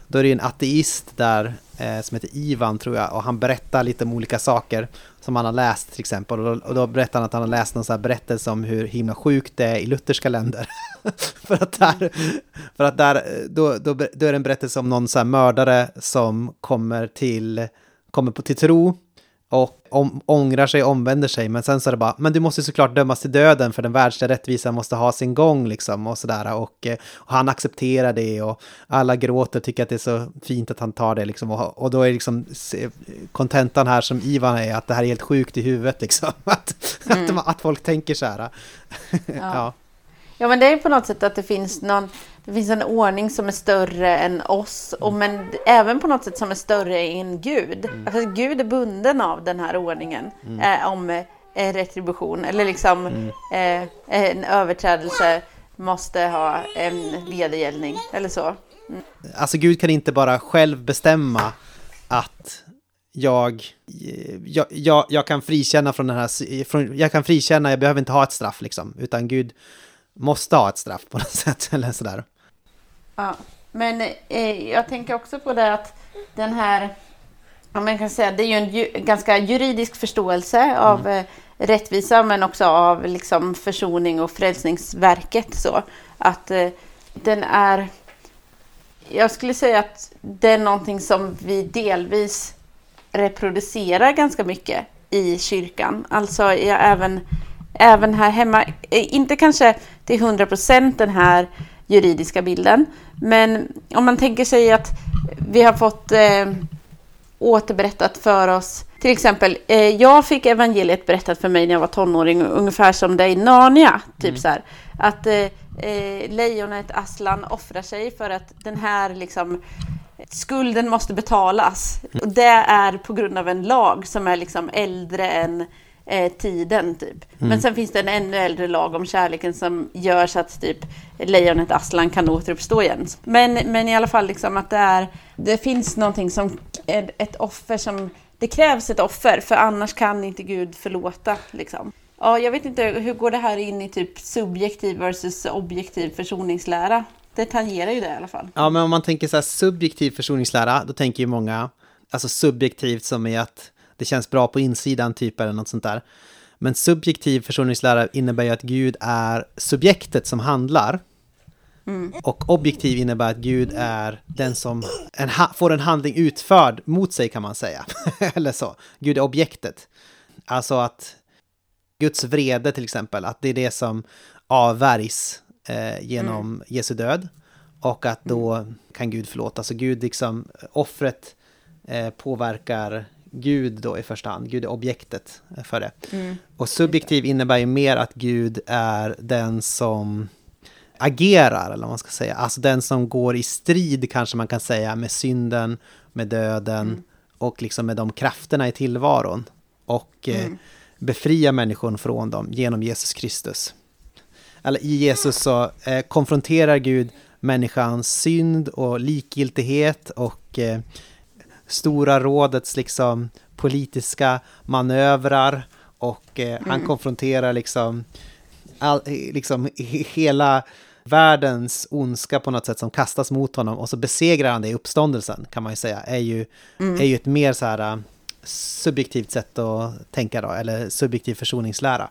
[SPEAKER 2] Då är det en ateist där eh, som heter Ivan tror jag och han berättar lite om olika saker som han har läst till exempel. Och då, och då berättar han att han har läst någon sån här berättelse om hur himla sjukt det är i lutherska länder. (laughs) för att där, för att där eh, då, då, då är det en berättelse om någon så här mördare som kommer till, kommer på, till tro och om, ångrar sig, omvänder sig, men sen så är det bara, men du måste såklart dömas till döden för den världsliga rättvisan måste ha sin gång liksom och sådär och, och han accepterar det och alla gråter, tycker att det är så fint att han tar det liksom och, och då är liksom kontentan här som Ivan är att det här är helt sjukt i huvudet liksom, (laughs) att, att, man- att folk tänker så här. (laughs) ja.
[SPEAKER 1] Ja, men det är på något sätt att det finns någon, det finns en ordning som är större än oss, och men även på något sätt som är större än Gud. Alltså, Gud är bunden av den här ordningen eh, om eh, retribution, eller liksom eh, en överträdelse måste ha en vedergällning, eller så.
[SPEAKER 2] Alltså Gud kan inte bara själv bestämma att jag, jag, jag, jag kan frikänna från den här, från, jag kan frikänna, jag behöver inte ha ett straff liksom, utan Gud måste ha ett straff på något (laughs) sätt eller sådär.
[SPEAKER 1] Ja, men eh, jag tänker också på det att den här, om man kan säga, det är ju en ju, ganska juridisk förståelse av eh, rättvisa men också av liksom försoning och frälsningsverket så att eh, den är, jag skulle säga att det är någonting som vi delvis reproducerar ganska mycket i kyrkan. Alltså även även här hemma, eh, inte kanske till 100% den här juridiska bilden, men om man tänker sig att vi har fått eh, återberättat för oss, till exempel, eh, jag fick evangeliet berättat för mig när jag var tonåring, ungefär som i Narnia, typ mm. så här, att eh, eh, lejonet Aslan offrar sig för att den här liksom skulden måste betalas. Och det är på grund av en lag som är liksom äldre än eh, tiden typ. Mm. Men sen finns det en ännu äldre lag om kärleken som gör så att typ lejonet Aslan kan återuppstå igen. Men, men i alla fall liksom att det är, det finns någonting som, ett offer som, det krävs ett offer för annars kan inte Gud förlåta liksom. Ja, jag vet inte, hur går det här in i typ subjektiv versus objektiv försoningslära? Det tangerar ju det i alla fall.
[SPEAKER 2] Ja, men om man tänker så här subjektiv försoningslära, då tänker ju många, alltså subjektivt som i att det känns bra på insidan typ eller något sånt där. Men subjektiv försoningslära innebär ju att Gud är subjektet som handlar. Mm. Och objektiv innebär att Gud är den som en får en handling utförd mot sig kan man säga. (laughs) eller så. Gud är objektet. Alltså att Guds vrede till exempel, att det är det som avvärjs eh, genom mm. Jesu död. Och att då mm. kan Gud förlåta. Så Gud liksom, offret eh, påverkar Gud då i första hand. Gud är objektet för det. Mm. Och subjektiv innebär ju mer att Gud är den som agerar, eller vad man ska säga. Alltså den som går i strid, kanske man kan säga, med synden, med döden mm. och liksom med de krafterna i tillvaron. Och eh, mm. befria människan från dem genom Jesus Kristus. Eller i Jesus så eh, konfronterar Gud människans synd och likgiltighet och eh, Stora rådets liksom politiska manövrar och eh, mm. han konfronterar liksom, all, liksom hela världens ondska på något sätt som kastas mot honom och så besegrar han det i uppståndelsen kan man ju säga är ju, mm. är ju ett mer så här subjektivt sätt att tänka då, eller subjektiv försoningslära.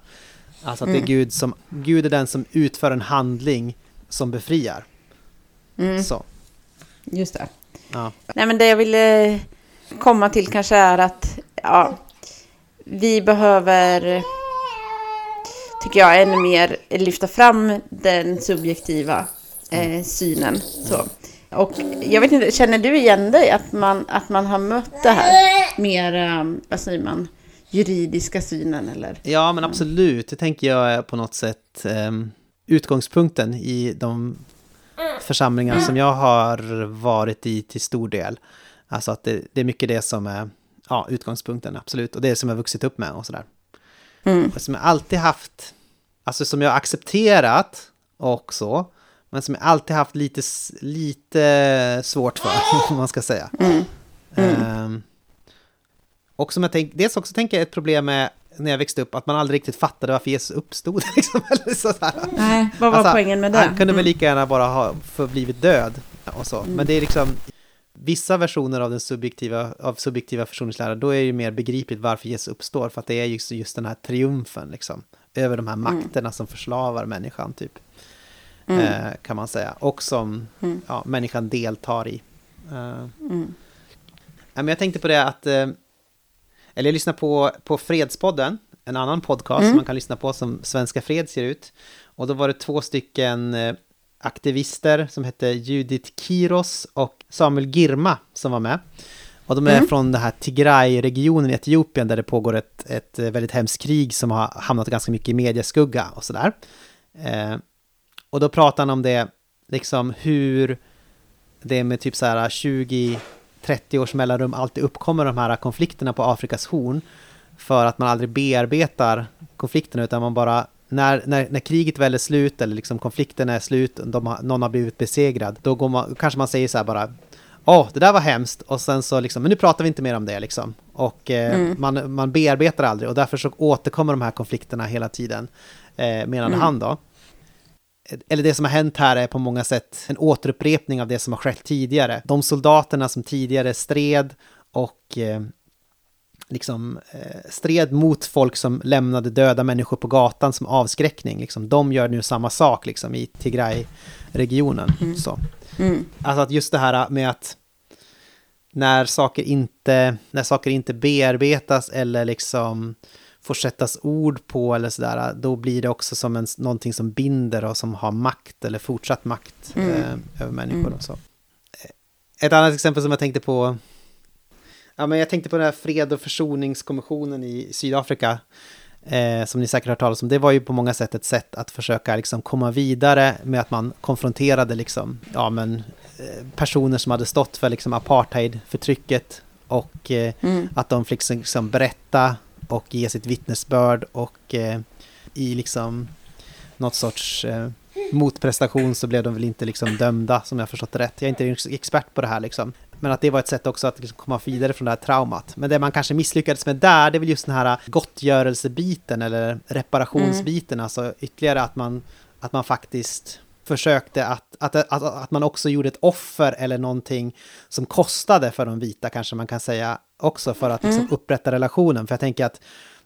[SPEAKER 2] Alltså att mm. det är mm. Gud som, Gud är den som utför en handling som befriar.
[SPEAKER 1] Mm. Så. Just det. Ja. Nej men det jag ville komma till kanske är att ja, vi behöver, tycker jag, ännu mer lyfta fram den subjektiva eh, synen. Så. Och jag vet inte, känner du igen dig att man, att man har mött det här mer, vad säger man, juridiska synen eller?
[SPEAKER 2] Ja, men absolut. Det tänker jag är på något sätt um, utgångspunkten i de församlingar som jag har varit i till stor del. Alltså att det, det är mycket det som är ja, utgångspunkten, absolut. Och det som jag vuxit upp med och sådär. Mm. Och som jag alltid haft, alltså som jag accepterat och så, men som jag alltid haft lite, lite svårt för, (laughs) om man ska säga. Mm. Mm. Um, och som jag tänk, dels också tänker jag ett problem med när jag växte upp, att man aldrig riktigt fattade varför Jesus uppstod. (laughs) Liksom, eller sådär.
[SPEAKER 1] Nej, vad var alltså, poängen med det?
[SPEAKER 2] Han kunde väl mm. lika gärna bara ha förblivit död. Och så. Mm. Men det är liksom, vissa versioner av den subjektiva, av subjektiva försoningslära, då är det ju mer begripligt varför Jesus uppstår, för att det är just, just den här triumfen, liksom, över de här mm. makterna mm. som förslavar människan, typ. Mm. Eh, kan man säga. Och som mm. ja, människan deltar i. Eh. Mm. men jag tänkte på det att, eh, eller jag lyssnade på, på Fredspodden, en annan podcast som mm. man kan lyssna på som Svenska Fred ser ut. Och då var det två stycken eh, aktivister som hette Judith Kiros och Samuel Girma som var med. Och de är mm. från den här Tigray-regionen i Etiopien där det pågår ett, ett väldigt hemskt krig som har hamnat ganska mycket i medieskugga och sådär. Eh, och då pratar han om det, liksom hur det med typ så här 20-30 års mellanrum alltid uppkommer de här konflikterna på Afrikas horn. För att man aldrig bearbetar konflikterna utan man bara när, när, när kriget väl är slut eller liksom konflikten är slut, har, någon har blivit besegrad, då går man, kanske man säger så här bara Åh, oh, det där var hemskt och sen så liksom, men nu pratar vi inte mer om det liksom. Och eh, mm. man, man bearbetar aldrig och därför så återkommer de här konflikterna hela tiden, eh, menade mm. han då. Eller det som har hänt här är på många sätt en återupprepning av det som har skett tidigare. De soldaterna som tidigare stred och eh, liksom eh, stred mot folk som lämnade döda människor på gatan som avskräckning. Liksom. De gör nu samma sak liksom, i Tigray-regionen. Mm. Så. Mm. Alltså att just det här med att när saker inte, när saker inte bearbetas eller liksom får sättas ord på eller sådär, då blir det också som en, någonting som binder och som har makt eller fortsatt makt mm. eh, över människor mm. så. Ett annat exempel som jag tänkte på, ja men jag tänkte på den här fred och försoningskommissionen i Sydafrika, eh, som ni säkert har hört talas om, det var ju på många sätt ett sätt att försöka liksom komma vidare med att man konfronterade liksom, ja men eh, personer som hade stått för liksom apartheidförtrycket och eh, mm. att de fick liksom berätta och ge sitt vittnesbörd och eh, i liksom något sorts eh, motprestation så blev de väl inte liksom dömda som jag förstått det rätt. Jag är inte expert på det här liksom. Men att det var ett sätt också att liksom komma vidare från det här traumat. Men det man kanske misslyckades med där, det är väl just den här gottgörelsebiten eller reparationsbiten, mm. alltså ytterligare att man, att man faktiskt försökte att, att, att, att man också gjorde ett offer eller någonting som kostade för de vita, kanske man kan säga också, för att liksom mm. upprätta relationen. För jag tänker att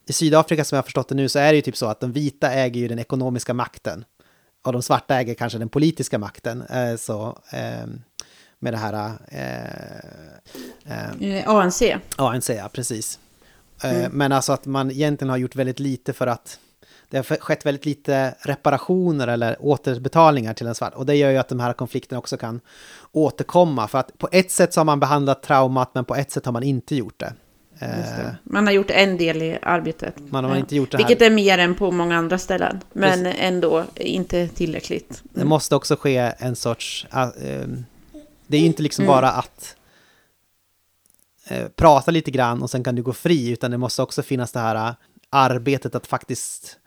[SPEAKER 2] i Sydafrika, som jag har förstått det nu, så är det ju typ så att de vita äger ju den ekonomiska makten. Och de svarta äger kanske den politiska makten. Eh, så, eh, med det här...
[SPEAKER 1] Eh, eh ANC.
[SPEAKER 2] ANC, ja, precis. Eh, mm. Men alltså att man egentligen har gjort väldigt lite för att det har skett väldigt lite reparationer eller återbetalningar till en svart. Och det gör ju att de här konflikterna också kan återkomma. För att på ett sätt så har man behandlat traumat, men på ett sätt har man inte gjort det.
[SPEAKER 1] det. Man har gjort en del i arbetet.
[SPEAKER 2] Man har inte gjort det
[SPEAKER 1] här. Vilket är mer än på många andra ställen. Men Precis. ändå inte tillräckligt.
[SPEAKER 2] Det måste också ske en sorts... Uh, det är ju inte liksom mm. bara att uh, prata lite grann och sen kan du gå fri, utan det måste också finnas det här arbetet att faktiskt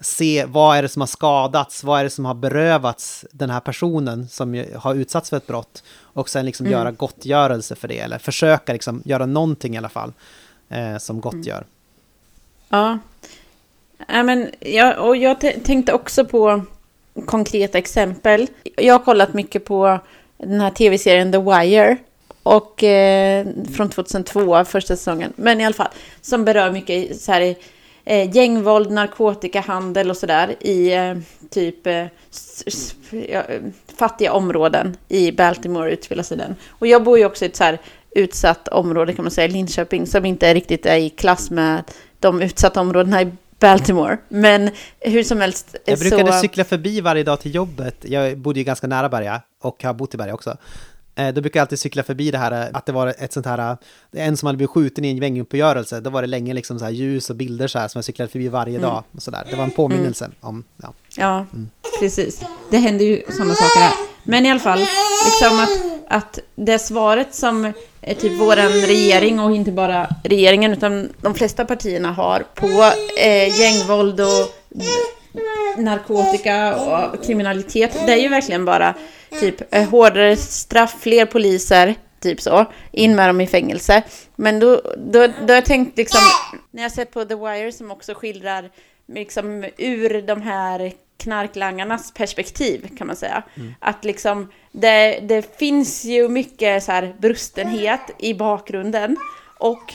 [SPEAKER 2] se vad är det som har skadats, vad är det som har berövats den här personen som har utsatts för ett brott och sen liksom mm. göra gottgörelse för det eller försöka liksom göra någonting i alla fall eh, som gottgör. Mm.
[SPEAKER 1] Ja, ja men, ja, och jag tänkte också på konkreta exempel. Jag har kollat mycket på den här tv-serien The Wire och eh, från 2002, första säsongen, men i alla fall som berör mycket så här eh, gängvåld, narkotikahandel och sådär i eh, typ eh, ja, fattiga områden i Baltimore utspelar sig den. Och jag bor ju också i ett så här utsatt område kan man säga, Linköping, som inte riktigt är i klass med de utsatta områdena i Baltimore. Men hur som helst.
[SPEAKER 2] Jag brukade så... cykla förbi varje dag till jobbet. Jag bodde ju ganska nära Berga och har bott i Berga också. Eh, då brukar jag alltid cykla förbi det här, eh, att det var ett sånt här, eh, en som hade blivit skjuten i en gänguppgörelse, då var det länge liksom så här ljus och bilder så här som jag cyklade förbi varje mm. dag. Och så där. Det var en påminnelse mm. om,
[SPEAKER 1] ja. Ja, mm. precis. Det händer ju sådana saker här. Men i alla fall, liksom att, att det svaret som är typ våran regering och inte bara regeringen utan de flesta partierna har på eh, gängvåld och narkotika och kriminalitet, det är ju verkligen bara typ eh, hårdare straff, fler poliser, typ så, in med dem i fängelse. Men då, då, då har jag tänkt liksom, när jag sett på The Wire som också skildrar liksom ur de här knarklangarnas perspektiv kan man säga. Mm. Att liksom det, det finns ju mycket så här brustenhet i bakgrunden och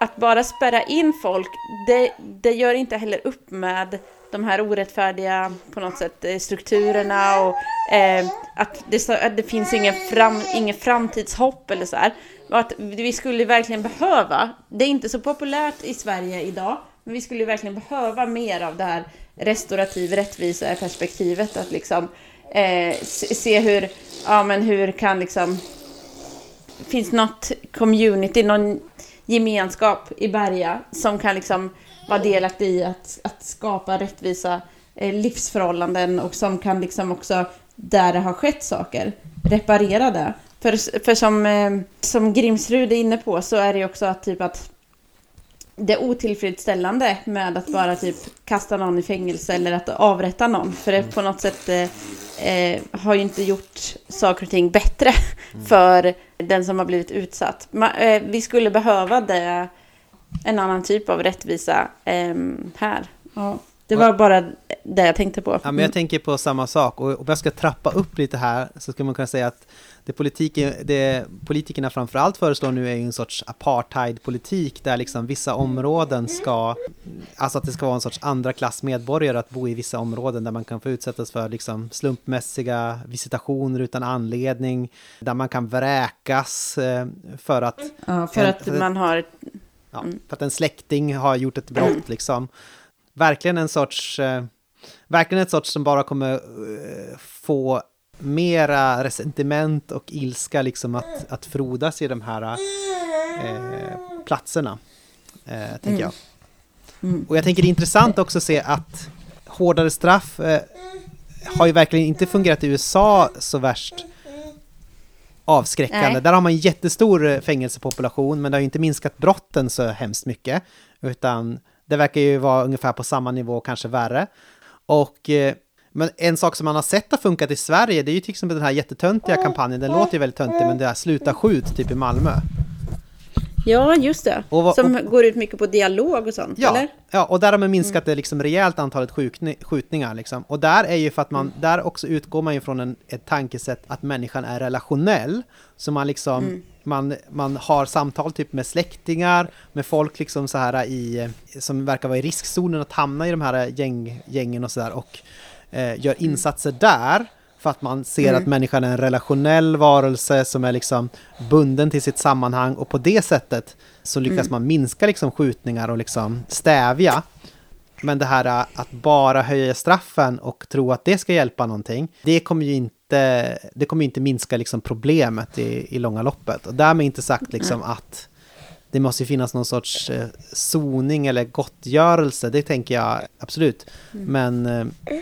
[SPEAKER 1] att bara spärra in folk, det, det gör inte heller upp med de här orättfärdiga på något sätt eh, strukturerna och eh, att, det, att det finns ingen, fram, ingen framtidshopp eller så här. Och att vi skulle verkligen behöva, det är inte så populärt i Sverige idag, men vi skulle verkligen behöva mer av det här restaurativ rättvisa perspektivet att liksom eh, se hur, ja men hur kan liksom finns något community, någon gemenskap i Berga som kan liksom vara delaktig i att, att skapa rättvisa eh, livsförhållanden och som kan liksom också, där det har skett saker, reparera det. För, för som, eh, som Grimsrud är inne på så är det också att typ att det är otillfredsställande med att bara typ kasta någon i fängelse eller att avrätta någon. För det på något sätt eh, eh har ju inte gjort saker och ting bättre mm. för den som har blivit utsatt. Ma, eh, vi skulle behöva det en annan typ av rättvisa eh, här. Ja, det var bara det jag tänkte på. Ja,
[SPEAKER 2] men jag mm. tänker på samma sak. Och om jag ska trappa upp lite här så ska man kunna säga att det, politiken, det politikerna framförallt föreslår nu är en sorts apartheidpolitik där liksom vissa områden ska, alltså att det ska vara en sorts andra klass medborgare att bo i vissa områden där man kan få utsättas för liksom slumpmässiga visitationer utan anledning, där man kan vräkas eh, för att...
[SPEAKER 1] Ja, för att man har
[SPEAKER 2] ja, mm. för att en släkting har gjort ett brott mm. liksom. Verkligen en sorts, eh, verkligen ett sorts som bara kommer eh, få mera resentiment och ilska liksom att, att frodas i de här eh, platserna, eh, tänker mm. jag. Mm. Och jag tänker det är intressant också att se att hårdare straff eh, har ju verkligen inte fungerat i USA så värst avskräckande. Nej. Där har man en jättestor eh, fängelsepopulation, men det har ju inte minskat brotten så hemskt mycket, utan det verkar ju vara ungefär på samma nivå, kanske värre. Och eh, men en sak som man har sett har funkat i Sverige, det är ju till exempel den här jättetöntiga kampanjen, den låter ju väldigt töntig, men det är Sluta skjut, typ i Malmö.
[SPEAKER 1] Ja, just det. Och, som och, går ut mycket på dialog och sånt,
[SPEAKER 2] ja,
[SPEAKER 1] eller?
[SPEAKER 2] Ja, och där har man minskat mm. det liksom rejält antalet skjutningar. Liksom. Och där är ju för att man, mm. där också utgår man ju från en, ett tankesätt att människan är relationell. Så man liksom, mm. man, man har samtal typ med släktingar, med folk liksom så här i, som verkar vara i riskzonen att hamna i de här gäng, gängen och sådär. Och eh, gör mm. insatser där. För att man ser mm. att människan är en relationell varelse som är liksom bunden till sitt sammanhang och på det sättet så lyckas mm. man minska liksom skjutningar och liksom stävja. Men det här äh, att bara höja straffen och tro att det ska hjälpa någonting, det kommer ju inte, det kommer inte minska liksom problemet i, i långa loppet. Och därmed inte sagt liksom att det måste finnas någon sorts eh, soning eller gottgörelse, det tänker jag absolut. Mm. Men eh,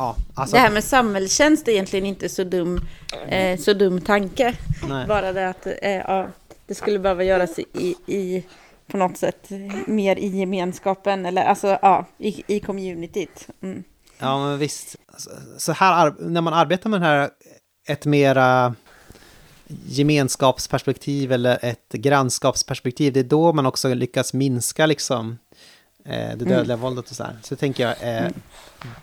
[SPEAKER 1] ja, alltså... Det här med samhällstjänst är egentligen inte så dum, eh, så dum tanke. Nej. Bara det att eh, ja, det skulle behöva göras i, i, på något sätt mer i gemenskapen eller alltså ja, i, i communityt. Mm.
[SPEAKER 2] Ja, men visst. Så här, när man arbetar med det här, ett mera gemenskapsperspektiv eller ett grannskapsperspektiv, det är då man också lyckas minska liksom det mm. dödliga mm. våldet och så här. Så det tänker jag är mm.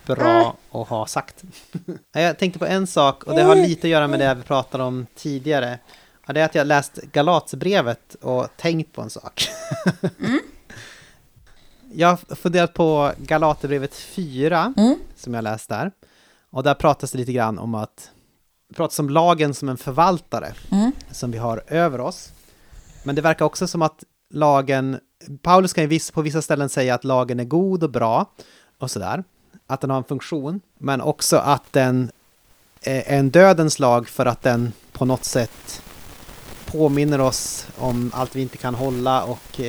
[SPEAKER 2] bra att ha sagt. (laughs) jag tänkte på en sak och det har lite att göra med det vi pratade om tidigare. Och det är att jag läst Galatsbrevet och tänkt på en sak. (laughs) mm. Jag har funderat på Galaterbrevet 4, mm. som jag läst där. Och där pratas det lite grann om att det pratas om lagen som en förvaltare mm. som vi har över oss. Men det verkar också som att lagen Paulus kan ju på vissa ställen säga att lagen är god och bra och sådär. Att den har en funktion, men också att den är en dödens lag för att den på något sätt påminner oss om allt vi inte kan hålla och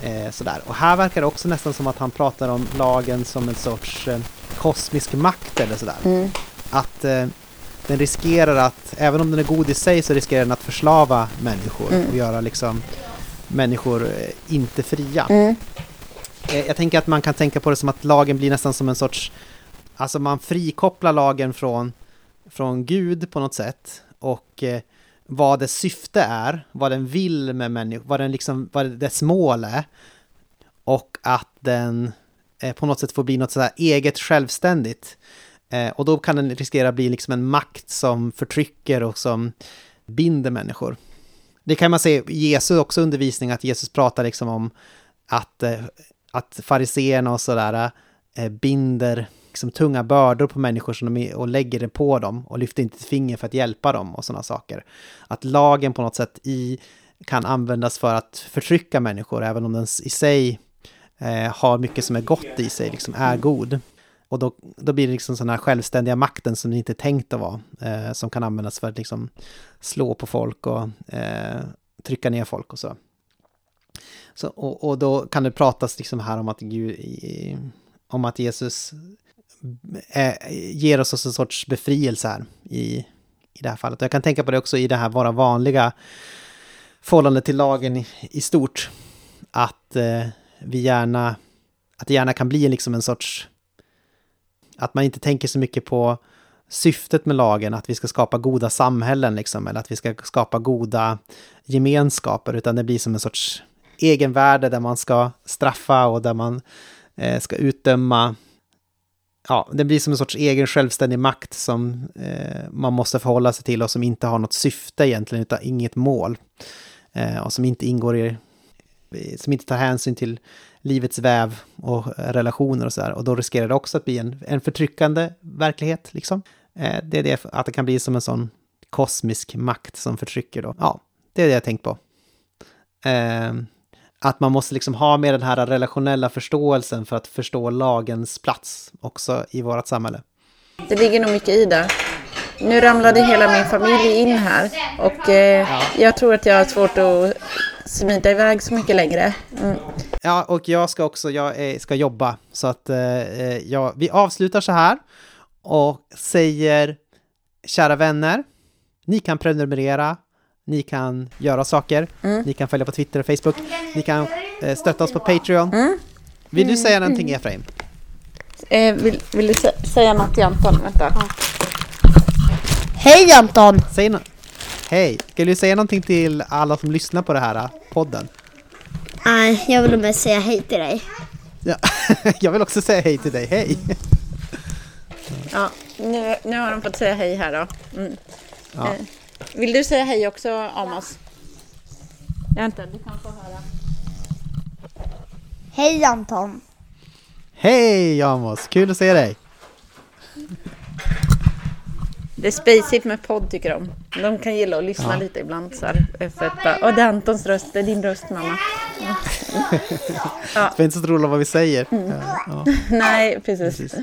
[SPEAKER 2] eh, sådär. Och här verkar det också nästan som att han pratar om lagen som en sorts eh, kosmisk makt eller sådär. Mm. Att eh, den riskerar att, även om den är god i sig, så riskerar den att förslava människor mm. och göra liksom människor eh, inte fria. Mm. Eh, jag tänker att man kan tänka på det som att lagen blir nästan som en sorts... Alltså man frikopplar lagen från, från Gud på något sätt och eh, vad dess syfte är, vad den vill med människor, vad, den liksom, vad dess mål är. Och att den på något sätt får bli något sådär eget självständigt. Och då kan den riskera att bli liksom en makt som förtrycker och som binder människor. Det kan man se i Jesu också undervisning, att Jesus pratar liksom om att, eh, att fariseerna och sådär eh, binder liksom tunga bördor på människor som de, och lägger det på dem och lyfter inte ett finger för att hjälpa dem och sådana saker. Att lagen på något sätt i, kan användas för att förtrycka människor, även om den i sig eh, har mycket som är gott i sig, liksom är god. Och då, då blir det liksom sådana här självständiga makten som det inte är tänkt att vara, eh, som kan användas för att liksom slå på folk och eh, trycka ner folk och så. så och, och, då kan det pratas liksom här om att, Gud, om att Jesus eh, ger oss en sorts befrielse här i, i det här fallet. Och jag kan tänka på det också i det här våra vanliga förhållande till lagen i, i stort. Att eh, vi gärna, att det gärna kan bli liksom en sorts att man inte tänker så mycket på syftet med lagen, att vi ska skapa goda samhällen liksom, eller att vi ska skapa goda gemenskaper, utan det blir som en sorts egenvärde där man ska straffa och där man eh, ska utdöma. Ja, det blir som en sorts egen självständig makt som eh, man måste förhålla sig till och som inte har något syfte egentligen, utan inget mål. Eh, och som inte ingår i, som inte tar hänsyn till livets väv och relationer och sådär. Och då riskerar det också att bli en, en förtryckande verklighet, liksom. Eh, det är det, att det kan bli som en sån kosmisk makt som förtrycker då. Ja, det är det jag tänkt på. Eh, att man måste liksom ha med den här relationella förståelsen för att förstå lagens plats också i vårt samhälle.
[SPEAKER 1] Det ligger nog mycket i det. Nu ramlade hela min familj in här och eh, ja. jag tror att jag har svårt att smita iväg så mycket längre. Mm.
[SPEAKER 2] Ja, och jag ska också, jag ska jobba så att eh, eh, ja, vi avslutar så här och säger kära vänner, ni kan prenumerera, ni kan göra saker, mm. ni kan följa på Twitter och Facebook, ni kan eh, stötta oss på Patreon. Mm. Vill du säga någonting Efraim?
[SPEAKER 1] Eh, vill, vill, du sä säga något till Anton? Vänta. Ja.
[SPEAKER 4] Hej Anton!
[SPEAKER 2] Säg no Hej! Ska du säga någonting till alla som lyssnar på den här eh, podden?
[SPEAKER 4] Nej, jag vill mest säga hej till dig.
[SPEAKER 2] Ja, (laughs) jag vill också säga hej till dig. Hej!
[SPEAKER 1] Ja, nu, nu har de fått säga hej här då. Mm. Ja. Eh, vill du säga hej också, Amos? Vänta, du kan få höra.
[SPEAKER 4] Hej Anton!
[SPEAKER 2] Hej Amos! Kul att se dig!
[SPEAKER 1] Det är spacigt med podd tycker de. De kan gilla att lyssna ja. lite ibland så här, för att bara, Åh, det är Antons röst, det är din röst mamma. Ja. (laughs)
[SPEAKER 2] ja. Det är inte så roligt vad vi säger. Mm.
[SPEAKER 1] Ja. (laughs) Nej, precis. precis.